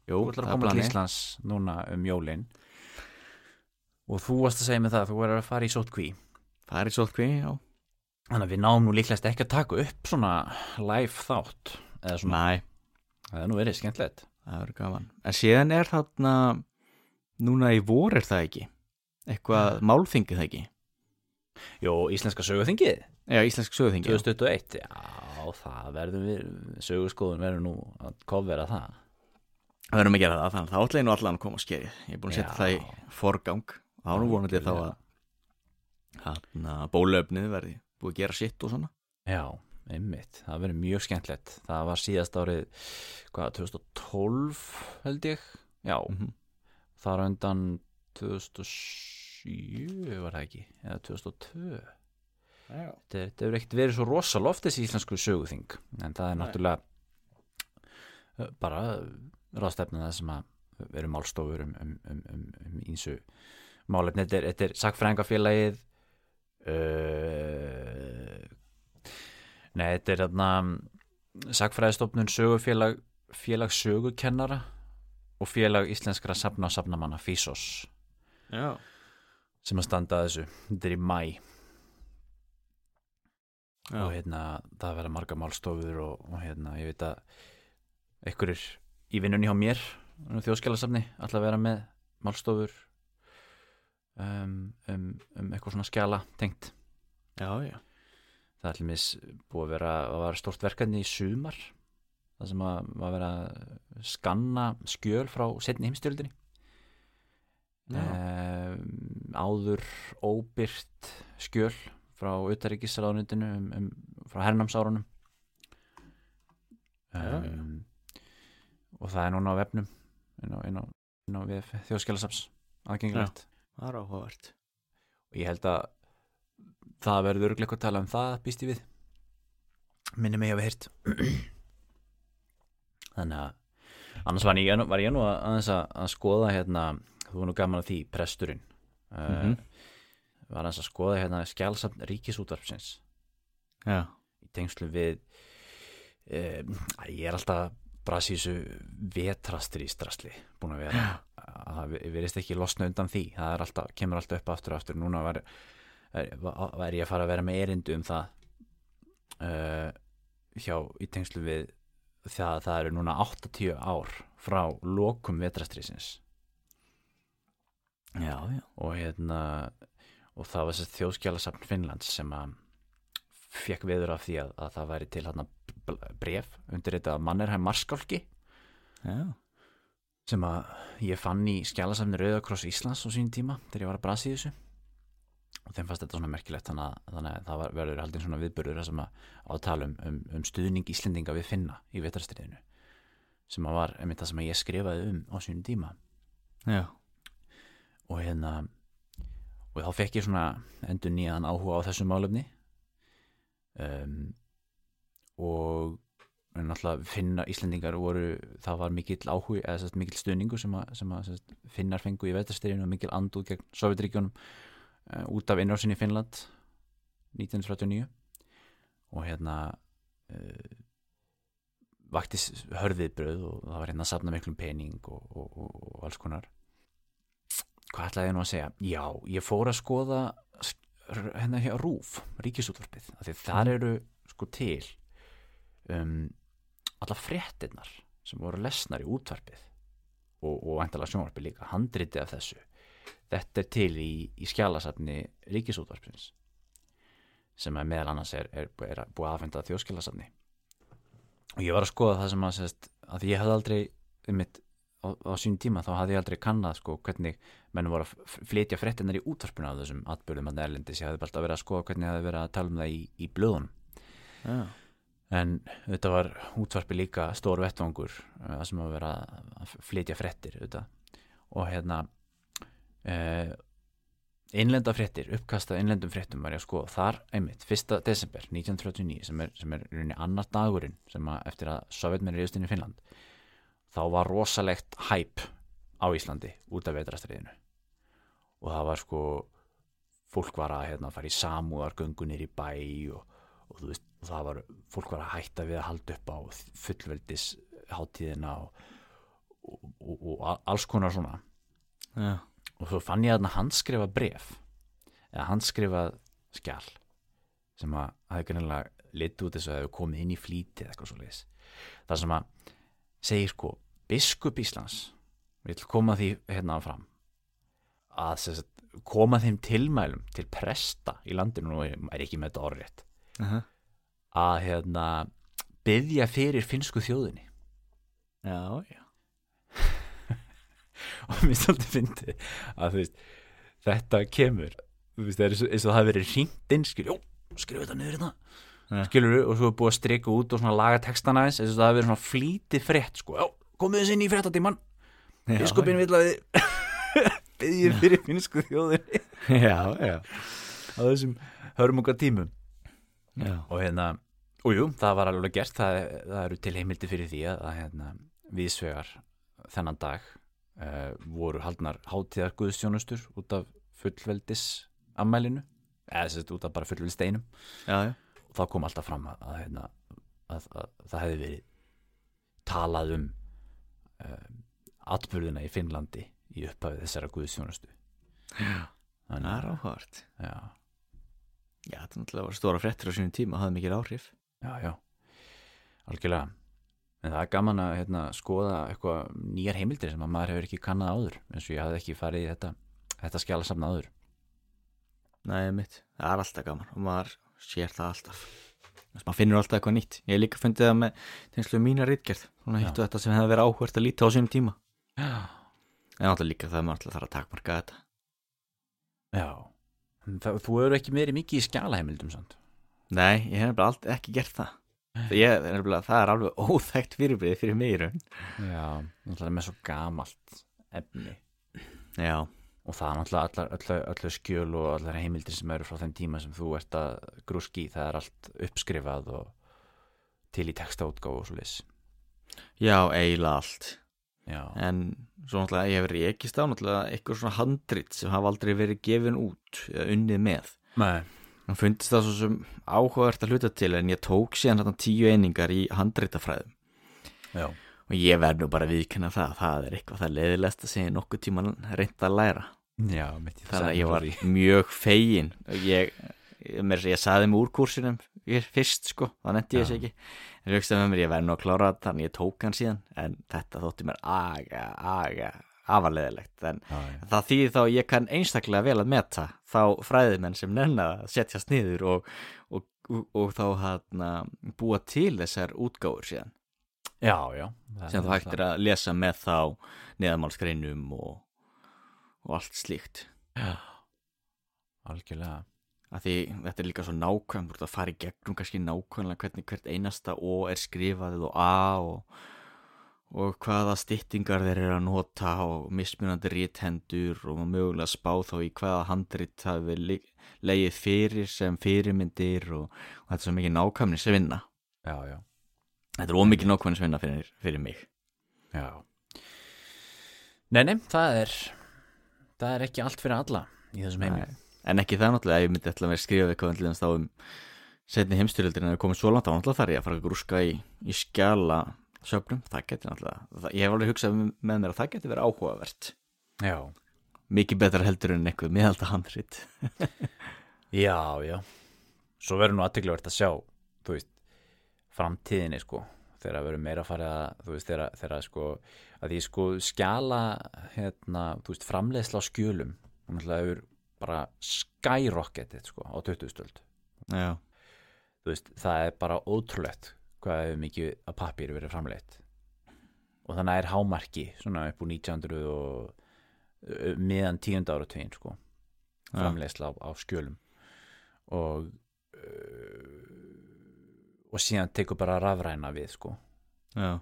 Jú, Þú ætlar að koma til Íslands núna um jólin. Og þú varst að segja mig það að þú verður að fara í sótkví Það er í svolkví, já. Þannig að við náum nú líklegast ekki að taka upp svona live þátt eða svona, Næ, það er nú verið skemmtilegt. Það verður gaman. En síðan er þarna núna í vor er það ekki? Eitthvað málþingið það ekki Jó, Íslenska söguþingið. Já, íslensk sögðingi 2021, já, það verður við sögurskoðun verður nú að kofvera það. Það verðum að gera það, þannig að það ætla ég nú allan að koma að skeri Ég er búin að setja það í forgang. Þá er nú vonandi þá að hérna, bólöfnið verði búið að gera sitt og svona. Já, einmitt, það verður mjög skemmtilegt. Það var síðast árið hvað, 2012 held ég? Já, Mhm. þar á undan 2007 var það ekki, eða 2002 Já, þetta þetta hefur ekkert verið svo rosaloft þessi íslensku söguþing. En það er náttúrulega uh, bara ráðstefna það sem að veru málstofur um, um, um, um, um ínsu málefni, þetta er, þetta er sakfræðingafélagið uh, nei, þetta er þarna sakfræðistofnun sögufélag félag sögukennara og félag íslenskra safna og safnamanna FISOS já, sem að standa að þessu, þetta er í mæ já. og hérna það verða marga málstofur og, og hérna ég veit að einhverjir í vinnunni hjá mér þjóðskjálasafni alltaf vera með málstofur um, um, um eitthvað svona skjala tengt. Já, já. það er allir mis búið að vera að vera stort verkefni í sumar það sem að að vera skanna skjöl frá setni heimstjöldinni um, áður óbyrt skjöl frá utaríkisraðunitinu um, um, frá hernámsárunum. Já, um, og það er núna á vefnum inn á, inn á, inn á VF þjóðskjálasaps aðgengilegt Það er áhugavert. Og ég held að það verður eitthvað að tala um það býst ég við. Minni mig hafa heyrt. Þannig að annars var ég, var ég nú að, að, að skoða hérna, þú var nú gaman að því presturinn Mhm. uh, var aðeins að skoða hérna skjálsafn ríkisútvarpsins. Já, í tengslu við um, ég er alltaf brasi í þessu vetrastri strasli búin að vera. Að það verist ekki losna undan því. Það alltaf, kemur alltaf upp aftur og aftur. Núna var, er, var ég að fara að vera með erindu um það uh, hjá í tengslu við það að það eru núna 80 ár frá lokum vetrastrisins já, já. Og hérna og það var þessi þjóðskjálasafn Finnlands sem að fekk viður af því að, að það væri til hérna bref undir þetta Mannerheim Marskálki. Sem að ég fann í skjálasafni Rauðakross Íslands á sín tíma þegar ég var að brasi í þessu. Og þeim fannst þetta svona merkilegt þannig að, þannig að það var, verður haldin svona viðbörður sem að átala um, um, um stuðning Íslendinga við finna í vetrastriðinu sem að var einmitt það sem að ég skrifaði um á sínum tíma. Já, og hérna og þá fekk ég svona endur nýjan áhuga á þessu málefni. Um, og náttúrulega finna Íslendingar voru, það var mikill áhug eða sérst, mikill stuðningu sem að, sem að sérst, finnar fengu í vetastirinu og mikill andúð gegn Sovjetríkjónum uh, út af innrásin í Finnland 1939 og hérna uh, vakti s- hörðið bröð og það var hérna að safna miklum pening og, og, og, og alls konar hvað ætlaði ég nú að segja? Já, ég fór að skoða hérna hér rúf, ríkisútvarpið af því þar eru sko til um, alla fréttinnar sem voru lesnar í útvarpið og, og væntalega sjónvarpið líka handriti af þessu. Þetta er til í, í skjálasafni ríkisútvarpins sem meðal annars er, er, er búið að aðfenda þjóðskjálasafni og ég var að skoða það sem að, sérst, að ég hafði aldrei um mitt á, á sín tíma þá hafði ég aldrei kannað sko hvernig menn voru að flytja fréttinnar í útvarpinu af þessum atbyrðum að erlendis, ég hafði bara alltaf verið að skoða hvernig ég hafði verið að tala um það í, í blöðunum já, en þetta var útvarpi líka stór vettvangur uh, sem að vera að flytja auðvitað. og hérna uh, innlenda fréttir, uppkasta innlendum fréttum var ég að skoða þar einmitt, 1. desember 1939 sem er, sem er rauninni annar dagurinn sem að eftir að Sovjetmenn inn í Finnland þá var rosalegt hæp á Íslandi út af vetrastriðinu og það var sko fólk var að hérna, fara í samúðargöngunir í bæ og, og þú veist, og það var fólk var að hætta við að halda upp á fullveldis hátíðina og, og, og, alls konar svona. Já, og svo fann ég að handskrifa bref eða handskrifa skjal sem að hafi greinilega lit út þess að hefur komið inn í flítið eitthvað svo leis það sem að segir sko biskup Íslands vil koma því hérna fram að sagt, koma þeim tilmælum til presta í landinu og er ekki með þetta orðrétt aha, að hérna byggja fyrir finnsku þjóðinni. Já, já, og mér svolítið fyndi að þú veist þetta kemur þú veist það er eins og- það hafi verið hringt inn skrifu þetta niður hérna Ja. skilur og svo er búið að strika út og svona laga textana eins eins og það hafi verið svona flítið frétt sko, já, komið þess inn í fréttatíman já, biskupin vill að þið byggja fyrir finnsku þjóðinni. Já, já, á þessum hörmunga tímum. Já, og hérna, og jú, það var alveg gert. Það, það eru til heimildi fyrir því að, að hérna, viðsvegar þennan dag uh, voru haldnar hátíðar guðstjónustur út af fullveldis ammælinu, eða sérst út af bara fullveldis steinum já, já, og þá kom alltaf fram að, að, hérna, að, að það hefði verið talað um uh, atbyrðina í Finnlandi í upphafið þessara guðstjónustu það Þannig, er áhvert já, já, þetta er náttúrulega stóra fréttir á sínum tíma hafði mikil áhrif. Já, já, algjörlega. En það er gaman að hérna, skoða eitthvað nýjar heimildir sem að maður hefur ekki kannað áður eins og ég hafði ekki farið í þetta þetta skjala samna áður. Nei, mitt, það er alltaf gaman og maður sér það alltaf. Maður finnur alltaf eitthvað nýtt. Ég líka fundið það með tegnslu mína Já. hitt og þetta sem hefði verið áhvert að líta á sínum tíma. Já, en alltaf líka það maður alltaf þarf að takmarka þetta. Já. Það, þú eru ekki meiri mikið í skjala heimildum samt. Nei, ég hef nefnilega allt, ekki gert það. Ég, er það er alveg óþægt fyrirbrið fyrir mig í raun. Já, náttúrulega með svo gamalt efni. Já, og það er allar, allar skjöl og allar heimildir sem eru frá þeim tíma sem þú ert að grúski, það er allt uppskrifað og til í textaútgáfu og svo leys já, eiginlega allt já, en svo náttúrulega ég hef verið ekist á náttúrulega eitthvað svona handrit sem hafa aldrei verið gefin út eða unnið með. Nú fundist það svo sem áhugavert að hluta til en ég tók síðan þarna tíu einingar í handritafræðum. Já, og ég verð nú bara að viðkenna það það er eitthvað það leiðilegst að segja nokkuð tíma reynd að læra. Já þannig að ég var mjög fegin. Og ég, mér að ég saði mig úr kursinum fyrst sko, það netti ég þess ekki ég hugsaði með mér, ég verð nú að klára þetta þannig ég tók hann síðan, en þetta þótti mér aga, aga, afarleðilegt en já, já. það þýði þá ég kann einstaklega vel að meta þá fræðimenn sem nenna að setjast niður og, og, og, og þá hana, búa til þessar útgáfur síðan. Já, já. Það sem þú hægtir að lesa með þá neðamálskreinum og, og allt slíkt. Já, algjörlega að því þetta er líka svo nákvæm þú ert að fara í gegnum kannski nákvæmlega hvernig hvert einasta O er skrifað og A og, og hvaða styttingar þeir eru að nota og mismunandi ríthendur og mögulega spá þá í hvaða handrit hafi leið fyrir sem fyrirmyndir og, og þetta er svo mikið nákvæmnisvinna já, já, þetta er ómikið nákvæmnisvinna fyrir, fyrir mig. Já. Nei, nei, það er það er ekki allt fyrir alla í þessum heimi. Nei. En ekki það náttúrulega að ég myndi að vera að skrifa eitthvað til þess þá um setni heimstyrjöldin en það komið svo langt á náttúrulega þar ég að fara að grúska í, í skjala söfnum, það geti náttúrulega það, ég hef alveg hugsað með mér að það geti verið áhugavert. Já, mikið betra heldur en eitthvað miðalda handrit já, já. Svo verður nú aðtegluvert að sjá þú veist, framtíðinni sko. Þegar að verður meira að fara að þú veist, þegar, þegar sko að því sko skjala hérna, þú veist, framleiðsla á skjölum að verður bara skyrocketið sko á 20 stöld veist, það er bara ótrúlegt hvað hefur mikið að pappir verið framleitt. Og þannig er hámarki svona upp úr 1900 og uh, meðan tíund ára tvegin sko framleiðsla á, á skjölum. Og og síðan tekur bara rafræna við sko. Já,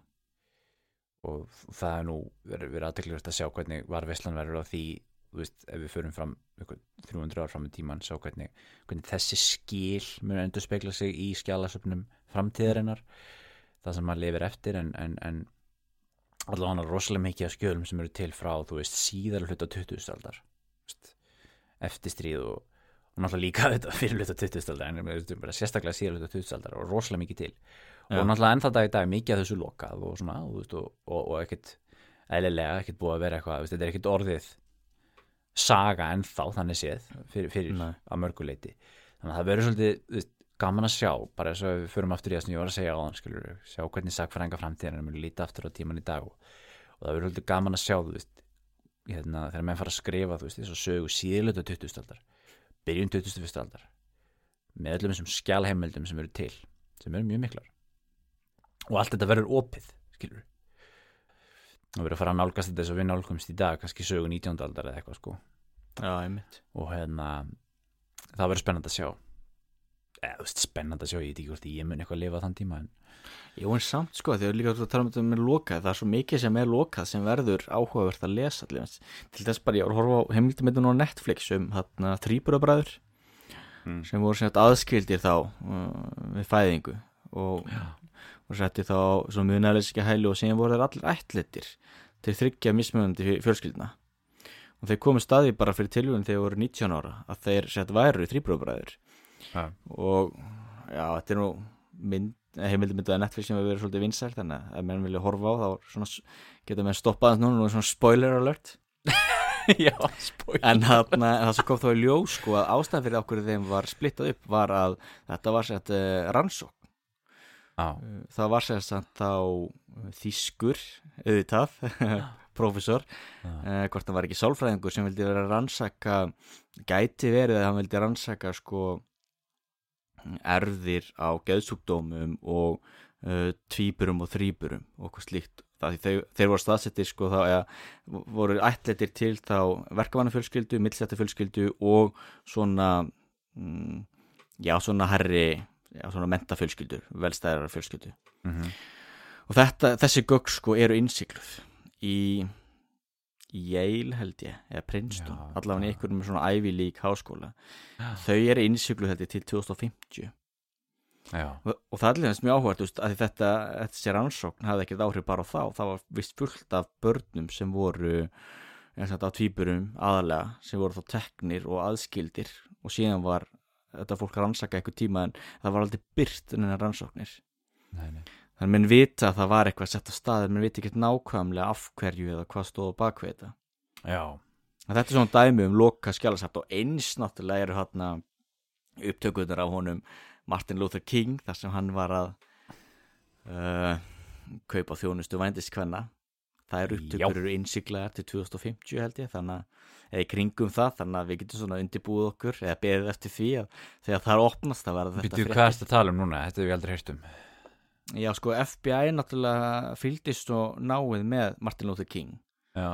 og það er nú verið, aðteklisvægt að sjá hvernig varveislan verður á því þú veist, ef við förum fram 300 ár fram í tíman, sjá hvernig, hvernig þessi skil mun endur spekla sig í skjálasöfnum framtíðarinnar það sem maður lifir eftir en, en, en allavega hann er rosalega mikið af skjölum sem eru til frá, þú veist, síðar hluta 20. aldar eftir stríð og, og náttúrulega líka þetta fyrir hluta 20. aldar en sérstaklega síðar hluta 20. aldar og rosalega mikið til Já. og náttúrulega ennþá dag í dag mikið af þessu lokað og svona, og, og, og, ekkit eðlilega, ekkit búið að vera eitthvað þetta er ekkit orðið saga ennþá þannig séð fyrir, fyrir að mörguleiti þannig að það verður svolítið gaman að sjá bara eins og við förum aftur í það sem ég var að segja á þann skilur, sjá hvernig sagfræðinga framtíðan er mjög líta aftur á tíman í dag og, og það verður svolítið gaman að sjá þú veist, hérna, þegar menn fara að skrifa þú veist, þess að sögu síðlötu 20. aldar byrjun 21. aldar með öllum þessum skjálheimildum sem eru til sem eru mjög miklar og allt þetta verður opið skilur og verður að fara að nálgast þetta eins og við nálgumst í dag kannski sögu 19. aldar eða eitthvað sko já, einmitt og hérna það verður spennandi að sjá eða þú veist spennandi að sjá, ég veit ekki hvort ég mun eitthvað að lifa þann tíma en Jú, en samt sko, þegar líka þú tala um þetta með lokað, það er svo mikið sem er lokað sem verður áhugavert að lesa allir. Til þess bara ég var að horfa á heimildamindun á Netflix um hérna þrýburabræður Mm. sem voru aðskildir þá uh, við fæðingu og, og setti þá svo munæðleyska hæli og síðan voru þeir allir ættlitir til þryggja mismunandi fjölskyldna. Og þeir komu staði bara fyrir tilvíðun þegar þeir voru 19 ára að þeir sett væru þrýburabræður ja. og já, þetta er nú mynd, heimildamyndu að Netflix sem hefur verið svolítið vinsælt þannig að ef menn vilja horfa á þá svona, geta menn stoppað þess núna og svona spoiler alert. Já, spói en þarna, það sem kom þá í ljós sko að ástæðan fyrir okkur þeim var splittað upp var að þetta var sett uh, rannsók já, það var sett þá uh, þýskur auðvitað professor, Já. uh, hvort það var ekki sálfræðingur sem vildi vera að rannsaka gæti verið að hann vildi rannsaka sko erðir á geðsúkdómum og uh, tvíburum og þrýburum og hvað slíkt. Þeir, þeir voru staðsettir sko þá eða, voru ætletir til þá verkefannafjölskyldu, millsetafjölskyldu og svona mm, já svona herri já svona mentafjölskyldur, velstæðar fjölskyldu. Mm og þetta, þessi gögg sko eru innsikluð í Yale held ég, eða Princeton Já, allavega já. einhverjum svona Ivy League háskóla. Já. þau eru innsikluð ég til 2050 já, og, og það er þess mjög áhvert að því þetta, þessi rannsókn hafði ekkert áhrif bara á þá, það var vist fullt af börnum sem voru eins og þetta á tvíburum aðalega sem voru þá teknir og aðskildir og síðan var þetta fólk að rannsaka eitthvað tíma en það var aldrei byrt en þennan rannsóknir. Nei, nei. Þannig að menn vita að það var eitthvað sett á stað en menn vita ekki nákvæmlega af hverju eða hvað stóð á bakvið þetta. Er svona dæmi um loka skjálasapt og eins náttúrulega eru hérna upptökuðnar á honum Martin Luther King þar sem hann var að uh, kaupa þjónustu vændiskvenna það eru upptökur eru innsiglaðar til 2050 held ég þannig að eða í kringum það þannig að við getum svona undirbúið okkur eða beðið eftir því að þegar það er opnast að verða þetta Býtu, hvað ertu að tala um núna? Þetta hef ég aldrei heyrt um. Já, sko, FBI náttúrulega fylgdist og náið með Martin Luther King. Já,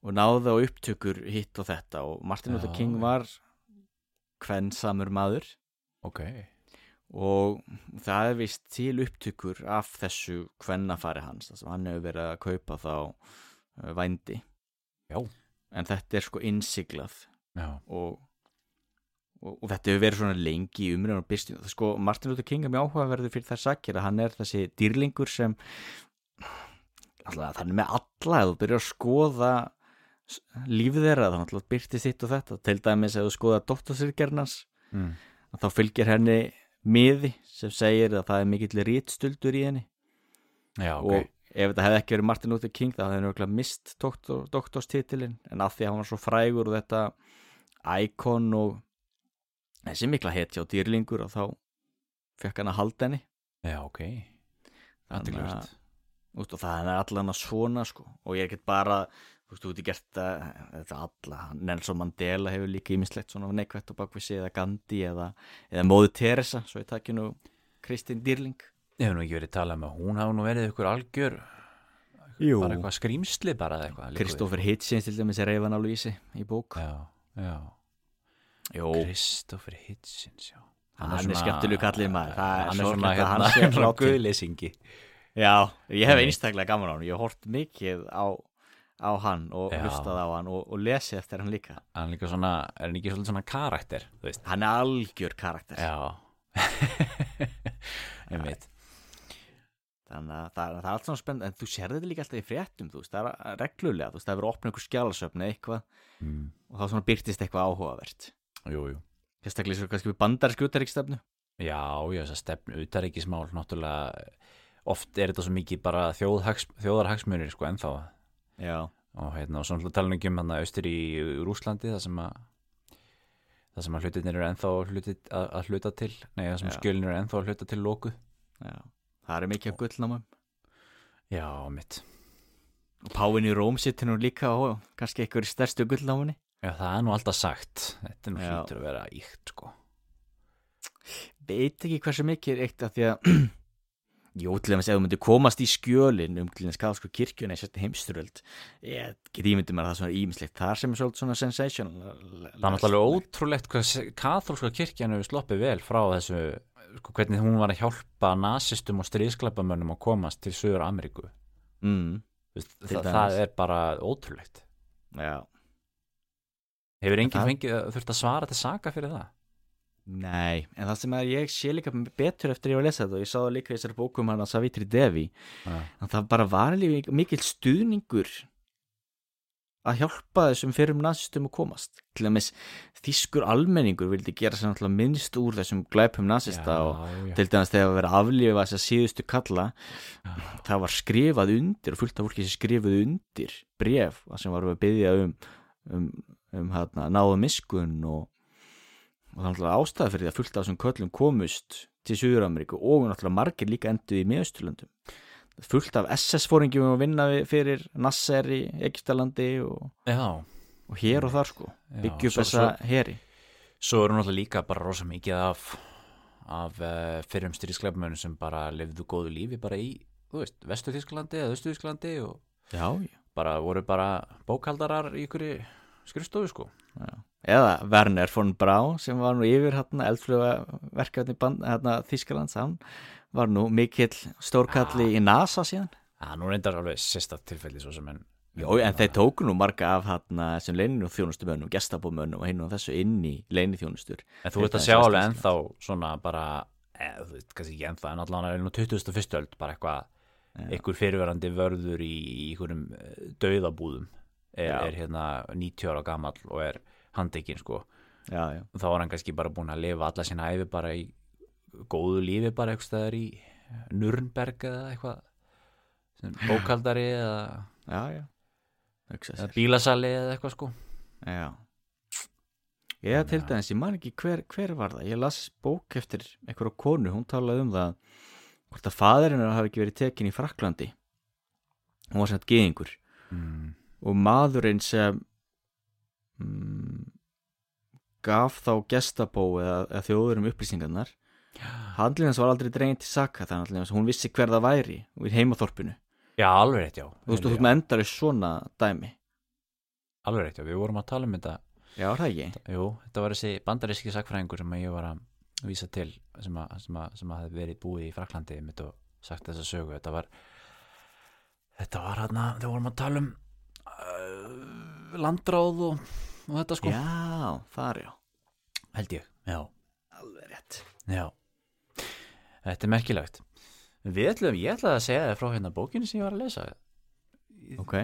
og náði á upptökur hitt og þetta og Martin Luther Já, King já. var kvensamur maður. Ok og það er vist til upptökur af þessu kvennafari hans. Þar sem hann hefur verið að kaupa þá uh, vændi. Já. en þetta er sko innsiglað. Og, og, og þetta hefur verið svona lengi í umræðan og byrstum sko Martin Luther King er mjög áhugaverður fyrir þær sakir að hann er þessi dýrlingur sem alltaf þannig með alla ef þú byrjar að skoða lífið þeirra þannig að byrtist þitt og þetta. Til dæmis ef þú skoða dóttasirkernans mm. þá fylgir henni miði sem segir að það er mikill rítstuldur í henni. Já ok. Og ef þetta hefði ekki verið Martin Luther King þá hefði hann örugglega mist doktor, doktorstitilinn. En af því að hann var svo frægur og þetta íkon og þessi mikla hetja og dýrlingur og þá fekk hann að halda henni. Já ok. Að-. Úst, og það er allan að svona sko. Og ég er ekkert bara þú veist, þú ert gert að þetta alla, Nelson Mandela hefur líka ímislegt svona neikvætt á bakvið sig eða Gandhi eða, eða Móðu Teresa svo ég takki nú Kristín Dýrling. Ég hef nú ekki verið talað með hún hafa nú verið ykkur algjör Jú, bara eitthvað skrýmsli bara eða eitthvað. Kristoffer Hitchens til dæmis er reyfan alveg í sig í bók. Já, já. Jó, Kristoffer Hitchens, já. Hann er skemmtilegur kallinn maður, það er Hann svona, að hérna, hann sé svona látinn. guðleysingi. Já, ég hef einstaklega gaman á hann ég hort mikið á, á hann og Já. hlustað á hann og, og lesið eftir hann líka. Hann líka svona, er hann ekki svona karakter, þú veist? Hann er algjör karakter. Já. Ég veit þannig að það, það er allt svona spennt en þú sér þetta líka alltaf í fréttum þú veist, það er reglulega, þú veist, það er verið að opna einhver skjálasöfni eitthvað mm. og þá svona byrtist eitthvað áhugavert. Jú, jú. Sérstaklega svo kannski við bandarísku utaríkstefnu Já, já, þess að stefnu utaríkismál náttúrulega oft er þetta svo mikið bara þjóðhags, þjóðarhagsmunir sko ennþá og hérna og svona tala ekki um hann austur í Rúslandi það sem að það sem að hlutinir eru ennþá hluti, að, að hluta til. Nei, það sem Já. skjölin eru ennþá að hluta til lóku já, það er mikið af gullnámum. Já, mitt og Páin í Róm sittir nú líka og kannski í stærstu gullnámunni. Já, það er nú alltaf sagt. Þetta er nú Já. hlýtur að vera íkt sko. Veit ekki hversu mikið eitt af því að Jó, til dæmis ef þú myndir komast í skjölin um til dæmis kaðsku kirkjuna í sérstu heimsturöld ég get ímyndið mér að það er svona ímislegt þar sem er svolítið svona sensation Það er náttúrulega ótrúlegt hvað katholska kirkjan hefur sloppið vel frá þessu sko, hvernig hún var að hjálpa nasistum og stríðsklapamönnum að komast til Suður Ameríku. Mm, Til það, er bara ótrúlegt. Já, Hefur enginn fengið þurft að svara til saka fyrir það? Nei, en það sem að ég sé líka betur eftir ég var að lesa þetta og ég sá það líka í þessari bókum hann að Savitri Devi Já, að það bara var alveg mikil stuðningur að hjálpa þessum fyrrum nazistum að komast. Til dæmis þýskur almenningur vildi gera sér náttúrulega minnst úr þessum glæpum nazista og já, til dæmis þegar verið að aflífa þess að síðustu kalla já. það var skrifað undir og fullt af fólki sem skrifuð undir bref sem var að byggja um um, um hérna, náða miskun og, og það er náttúrulega ástæða fyrir því að fullt af þessum köllum komust til Suður-Ameríku og náttúrulega margir líka enduð í miðausturlöndum. Fullt af SS-fóringjum að vinna fyrir Nasser í Egyptalandi og, og hér og þar sko. Svo, þessa heri. svo eru náttúrulega líka bara rosa mikið af af uh, fyrrum stríðsklapamönnum sem bara lifðu góðu lífi bara í, þú veist, Vestu Þísklandi eða Östu Þísklandi og já, já, bara voru bara bókaldarar í ykkur skrifstofu sko. Já. Eða Werner von Brau sem var nú yfir hérna eldfluga verkefni band, hérna, Þískalands hann var nú mikill stórkalli í NASA síðan. Já, nú reyndar alveg sérstætt tilfelli svo sem en Jó, en þeir tóku nú marga af hérna sem leininu þjónustumönnum, gestabómönnum og hinn og þessu inn í leini þjónustur En þú ert að sjá alveg ennþá svona bara, eða þú veit, kannski ekki ennþá en allan er nú 21. öld bara eitthvað einhver fyrirverandi vörður í einhverjum eh, dauðabúðum. Er, er hérna 90 ára gamall og er handekinn sko. Já, já, þá er hann kannski bara búin að lifa alla sína æfi bara í góðu lífi bara eitthvað staðar í Nürnberg eða eitthvað sem bókaldari eða, bílasali eða eitthvað sko. Já. Ég til dæmis, ég man ekki hver, hver var það. Ég las bók eftir einhverja konu hún talaði um það hvort að faðurinn hafi ekki verið tekin í Fraklandi hún var sem þetta geðingur mm. og maðurinn sem mm, gaf þá gestabó eða, eða þjóður um upplýsingarnar handlinn hans var aldrei dregin til saka þannig að hún vissi hver það væri í heimaþorpinu. Já, alveg rétt, já. Þú veist, þú veist með endar svona dæmi. Alveg rétt, já, við vorum að tala um þetta. Já, það ekki? Jú, þetta var þessi bandaríski sakfræðingur sem ég var að vísa til sem, að, sem, að, sem að hefði verið búið í Fraklandi mitt og sagt þessa sögu. Þetta var þetta var hérna, þegar vorum að tala um uh, landráð og, og þetta sko. Já, þar já. Held ég, já, Alveg rétt. Já. Þetta er merkilegt. Við ætlum, ég ætlaði að segja þér frá hérna bókinu sem ég var að lesa. Ok.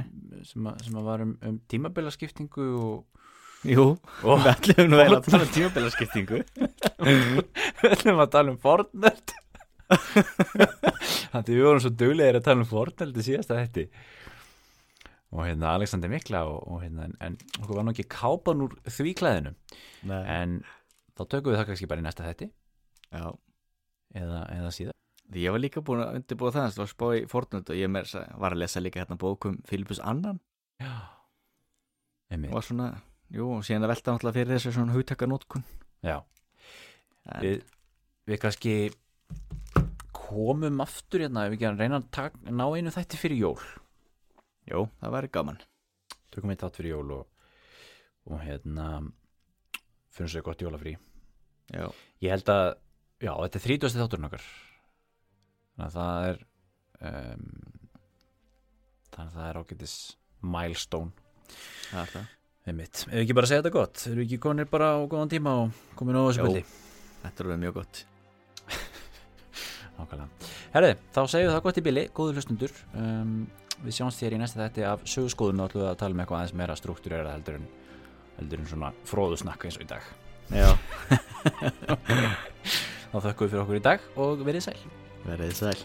sem, að, sem að var um, um tímabilaskiptingu og, Jú, og við ætlum nú eiginlega að tala um tímabilaskiptingu. Við ætlum að tala um Fortnite. Þannig við vorum svo duglegir að tala um í síðasta þetta og hérna Alexander Mikla og, og hérna, en, en okkur var nú ekki kápan úr því klæðinu Nei. En þá tökum við það kannski bara í næsta þetti Já. Eða, eða síðan Því ég var líka búin að undirbúa það Það var spá í Fortnite og ég meir, var að lesa líka hérna bókum Filipus Annan. Já, einmitt, og svona, jú, og síðan að velta náttúrulega fyrir þessu svona hugtakanótkun já. En- við, við kannski komum aftur hérna ef við ekki að reyna að tak, ná einu þætti fyrir jól Jú, það væri gaman. Tökum eitt þátt fyrir jól og, og hérna fyrir sér gott jólafrí. Já, ég held að, já, þetta er 30. þátturinn okkar. Þannig að það er um, þannig að það er ágætis milestone. Það er það. Einmitt, ef við ekki bara segja þetta gott? Erum við ekki konir bara á góðan tíma og komin á þessu Jó. byldi Þetta er alveg mjög gott. Nákvæmlega. Herði, þá segjum við það gott í bili, góður hlustundur um, Við sjáumst þér í næsta þætti af sögurskoðun og ætlum við að tala um eitthvað aðeins meira struktúrera heldur en, heldur en svona fróðusnakka eins og í dag. Já, Þá þökkum við fyrir okkur í dag og verið sæl. Verið sæl